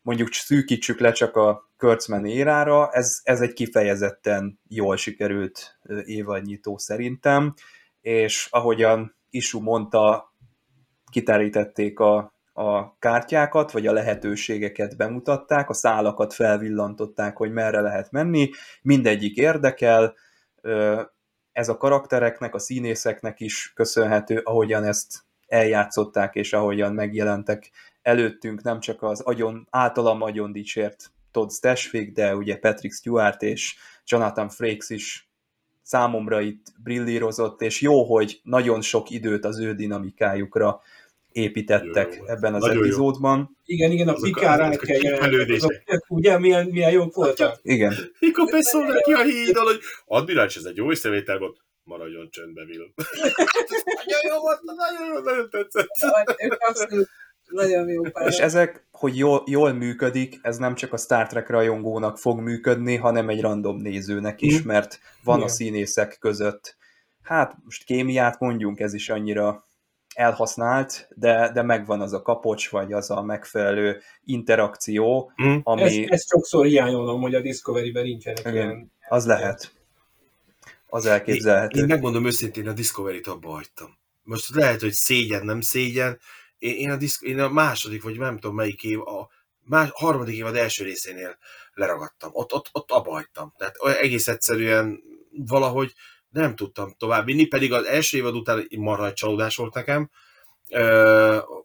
mondjuk szűkítsük le csak a Kurtzman érára, ez, ez egy kifejezetten jól sikerült évadnyitó szerintem, és ahogyan Isu mondta, kiterítették a, a kártyákat, vagy a lehetőségeket bemutatták, a szálakat felvillantották, hogy merre lehet menni, mindegyik érdekel, ez a karaktereknek, a színészeknek is köszönhető, ahogyan ezt eljátszották, és ahogyan megjelentek előttünk, nem csak az agyon, általam nagyon dicsért Todd Stashwick, de ugye Patrick Stewart és Jonathan Frakes is számomra itt brillírozott, és jó, hogy nagyon sok időt az ő dinamikájukra építettek Jó, jó. ebben az Nagyon jó. epizódban. Igen, igen, a Azok a- pikár azok a átkeljen. kifejlődések. Azok, ugye, milyen, milyen jók voltak? Igen, Mikor beszólnak ki a hídon, hogy admirális, ez egy jó észrevétel volt, maradjon csöndbe, Will. nagyon jó volt, nagyon jó, nagyon tetszett. Abszolút nagyon jó pár. és ezek, hogy jól, jól működik, ez nem csak a Star Trek rajongónak fog működni, hanem egy random nézőnek is, Mhm. mert van a színészek között, hát most kémiát mondjunk, ez is annyira elhasznált, de, de megvan az a kapocs, vagy az a megfelelő interakció, Mm. ami Ezt, ezt sokszor hiányolom, hogy a Discovery-ben nincsenek Igen. ilyen. az lehet. Az Én, elképzelhető. én megmondom őszintén, a Discovery-t abba hagytam. Most lehet, hogy szégyen, nem szégyen. Én, én, a, diszk, én a második, vagy nem tudom melyik év, a más, harmadik évad első részénél leragadtam. Ott, ott, ott abba hagytam. Tehát egész egyszerűen valahogy nem tudtam továbbvinni, pedig az első évad után marha egy csalódás volt nekem,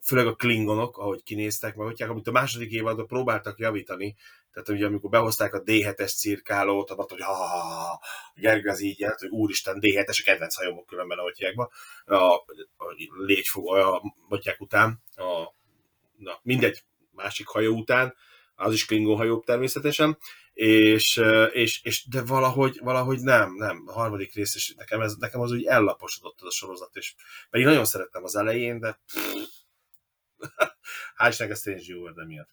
főleg a klingonok, ahogy kinéztek, meg hogy amit a második évadban próbáltak javítani, tehát ugye amikor behozták a D7-es cirkálót, abban, hogy ha, ha, ha, Gergő az így jelent, hogy úristen, D7-es, a kedvenc hajomok különben a be, a, a légyfog, a botyák után, a, na, mindegy, másik hajó után, az is Klingon hajó természetesen, és, és, és de valahogy, valahogy nem, nem, a harmadik rész, és nekem, ez, nekem az úgy ellaposodott az a sorozat, és pedig nagyon szerettem az elején, de hál' Istennek ez Strange New World miatt.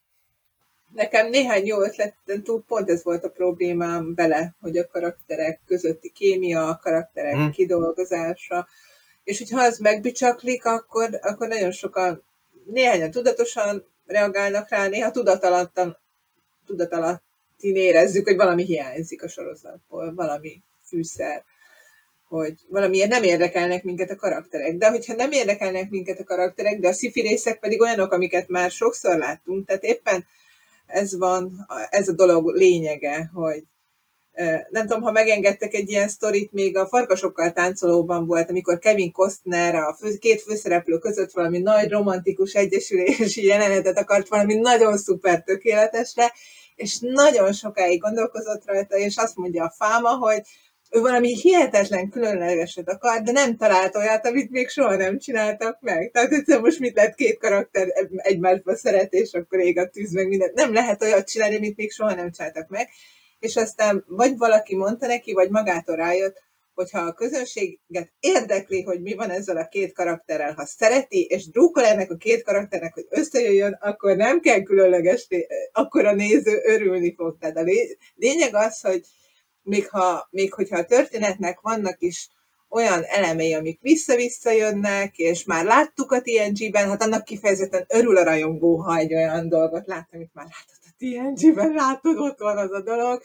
Nekem néhány jó ötleten túl pont ez volt a problémám vele, hogy a karakterek közötti kémia, a karakterek hmm. kidolgozása, és hogyha az megbicsaklik, akkor, akkor nagyon sokan, néhányan tudatosan reagálnak rá, néha tudatalattan, tudatalattán érezzük, hogy valami hiányzik a sorozatból, valami fűszer, hogy valamiért nem érdekelnek minket a karakterek. De hogyha nem érdekelnek minket a karakterek, de a szifi részek pedig olyanok, amiket már sokszor láttunk, tehát éppen ez van, ez a dolog lényege, hogy nem tudom, ha megengedtek egy ilyen sztorit, még a Farkasokkal táncolóban volt, amikor Kevin Costner a fő, két főszereplő között valami nagy romantikus egyesülési jelenetet akart valami nagyon szuper tökéletesre, és nagyon sokáig gondolkozott rajta, és azt mondja a fáma, hogy ő valami hihetetlen különlegeset akar, de nem talált olyat, amit még soha nem csináltak meg. Tehát egyszer most mit lehet két karakter egymásba szeret, és akkor ég a tűz, meg mindent. Nem lehet olyat csinálni, amit még soha nem csináltak meg. És aztán vagy valaki mondta neki, vagy magától rájött, hogyha a közönséget érdekli, hogy mi van ezzel a két karakterrel, ha szereti, és drúkol ennek a két karakternek, hogy összejöjjön, akkor nem kell különleges, akkor a néző örülni fog. Tehát a lényeg az, hogy még, ha, még hogyha a történetnek vannak is olyan elemei, amik vissza-vissza jönnek, és már láttuk a TNG-ben, hát annak kifejezetten örül a rajongó, ha egy olyan dolgot lát, amit már látott a TNG-ben, látod, ott van az a dolog,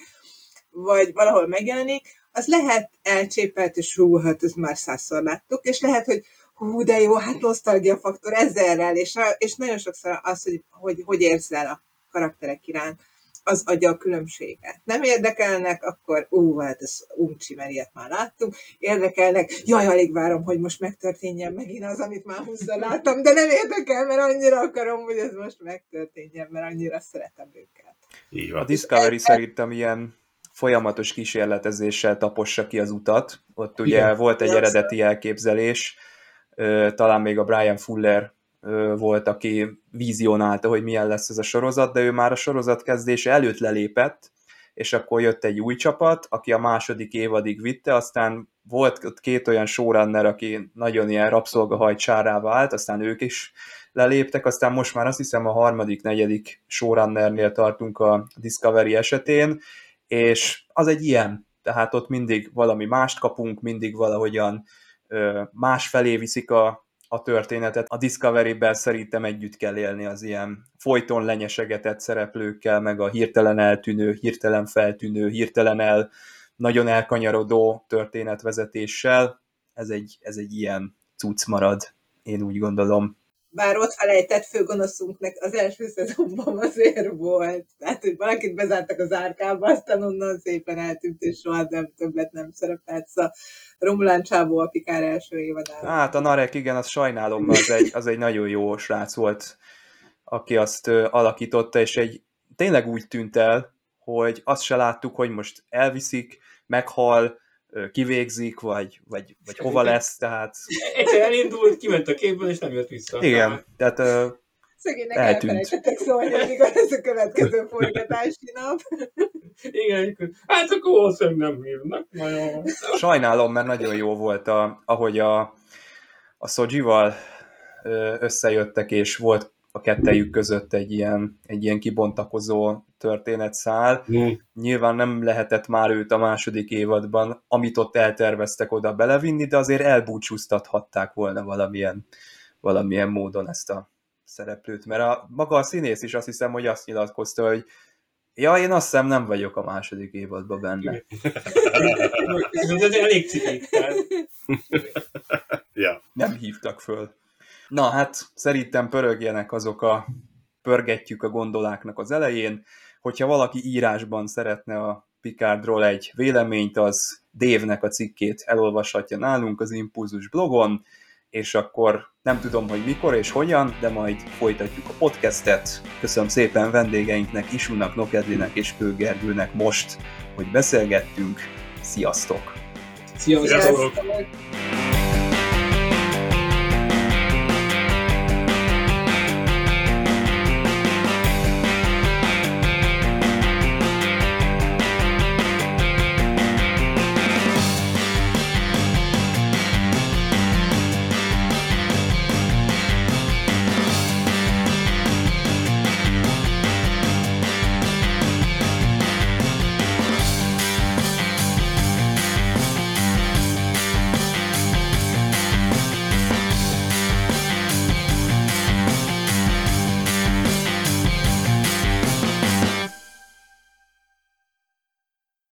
vagy valahol megjelenik, az lehet elcsépelt, és hú, hát ezt már százszor láttuk, és lehet, hogy hú, de jó, hát nosztalgia faktor ezerrel, és, és nagyon sokszor az, hogy, hogy hogy érzel a karakterek iránt az adja a különbséget. Nem érdekelnek, akkor ú, hát ez uncsi, mert ilyet már láttunk. Érdekelnek, jaj, alig várom, hogy most megtörténjen megint az, amit már húszra láttam, de nem érdekel, mert annyira akarom, hogy ez most megtörténjen, mert annyira szeretem őket. Így van. A Discovery szerintem ilyen folyamatos kísérletezéssel tapossa ki az utat. Ott ugye Igen. volt egy eredeti elképzelés, talán még a Brian Fuller volt, aki vizionálta, hogy milyen lesz ez a sorozat, de ő már a sorozat kezdése előtt lelépett, és akkor jött egy új csapat, aki a második évadig vitte, aztán volt ott két olyan showrunner, aki nagyon ilyen rabszolgahajtsárá vált, aztán ők is leléptek, aztán most már azt hiszem a harmadik, negyedik showrunnernél tartunk a Discovery esetén, és az egy ilyen, tehát ott mindig valami mást kapunk, mindig valahogyan más felé viszik a a történetet. A Discovery-ben szerintem együtt kell élni az ilyen folyton lenyesegetett szereplőkkel, meg a hirtelen eltűnő, hirtelen feltűnő, hirtelen el, nagyon elkanyarodó történetvezetéssel. Ez egy, ez egy ilyen cucc marad, én úgy gondolom bár ott felejtett főgonoszunknak az első szezonban azért volt. Tehát, hogy valakit bezártak az árkába, aztán onnan szépen eltűnt, és soha nem többet nem szerepelt. Szóval Romulán Csábó a Pikár első évadában. Hát a Narek, igen, azt sajnálom, az egy, az egy nagyon jó srác volt, aki azt alakította, és egy tényleg úgy tűnt el, hogy azt se láttuk, hogy most elviszik, meghal, kivégzik, vagy, vagy, vagy hova lesz, tehát... Egyszer elindult, kiment a képből, és nem jött vissza. Igen, tehát uh, Szegénynek elfelejtettek szólni, amikor ez a következő forgatási nap. Igen, hát akkor valószínűleg nem hívnak. Nagyon. Sajnálom, mert nagyon jó volt, a, ahogy a, a Szodzsival összejöttek, és volt a kettejük között egy ilyen, egy ilyen kibontakozó történetszál. Mm. Nyilván nem lehetett már őt a második évadban, amit ott elterveztek oda belevinni, de azért elbúcsúztathatták volna valamilyen, valamilyen módon ezt a szereplőt, mert a, maga a színész is azt hiszem, hogy azt nyilatkozta, hogy ja, én azt hiszem nem vagyok a második évadban benne. Ez elég cikik. ja. Nem hívtak föl. Na hát szerintem pörögjenek azok a pörgetjük a gondoláknak az elején. Hogyha valaki írásban szeretne a Picardról egy véleményt, az Dévnek a cikkét elolvashatja nálunk az Impulzus blogon, és akkor nem tudom, hogy mikor és hogyan, de majd folytatjuk a podcastet. Köszönöm szépen vendégeinknek, Isunak, Nokedlinek és Kőgergőnek most, hogy beszélgettünk. Sziasztok! Sziasztok! Sziasztok!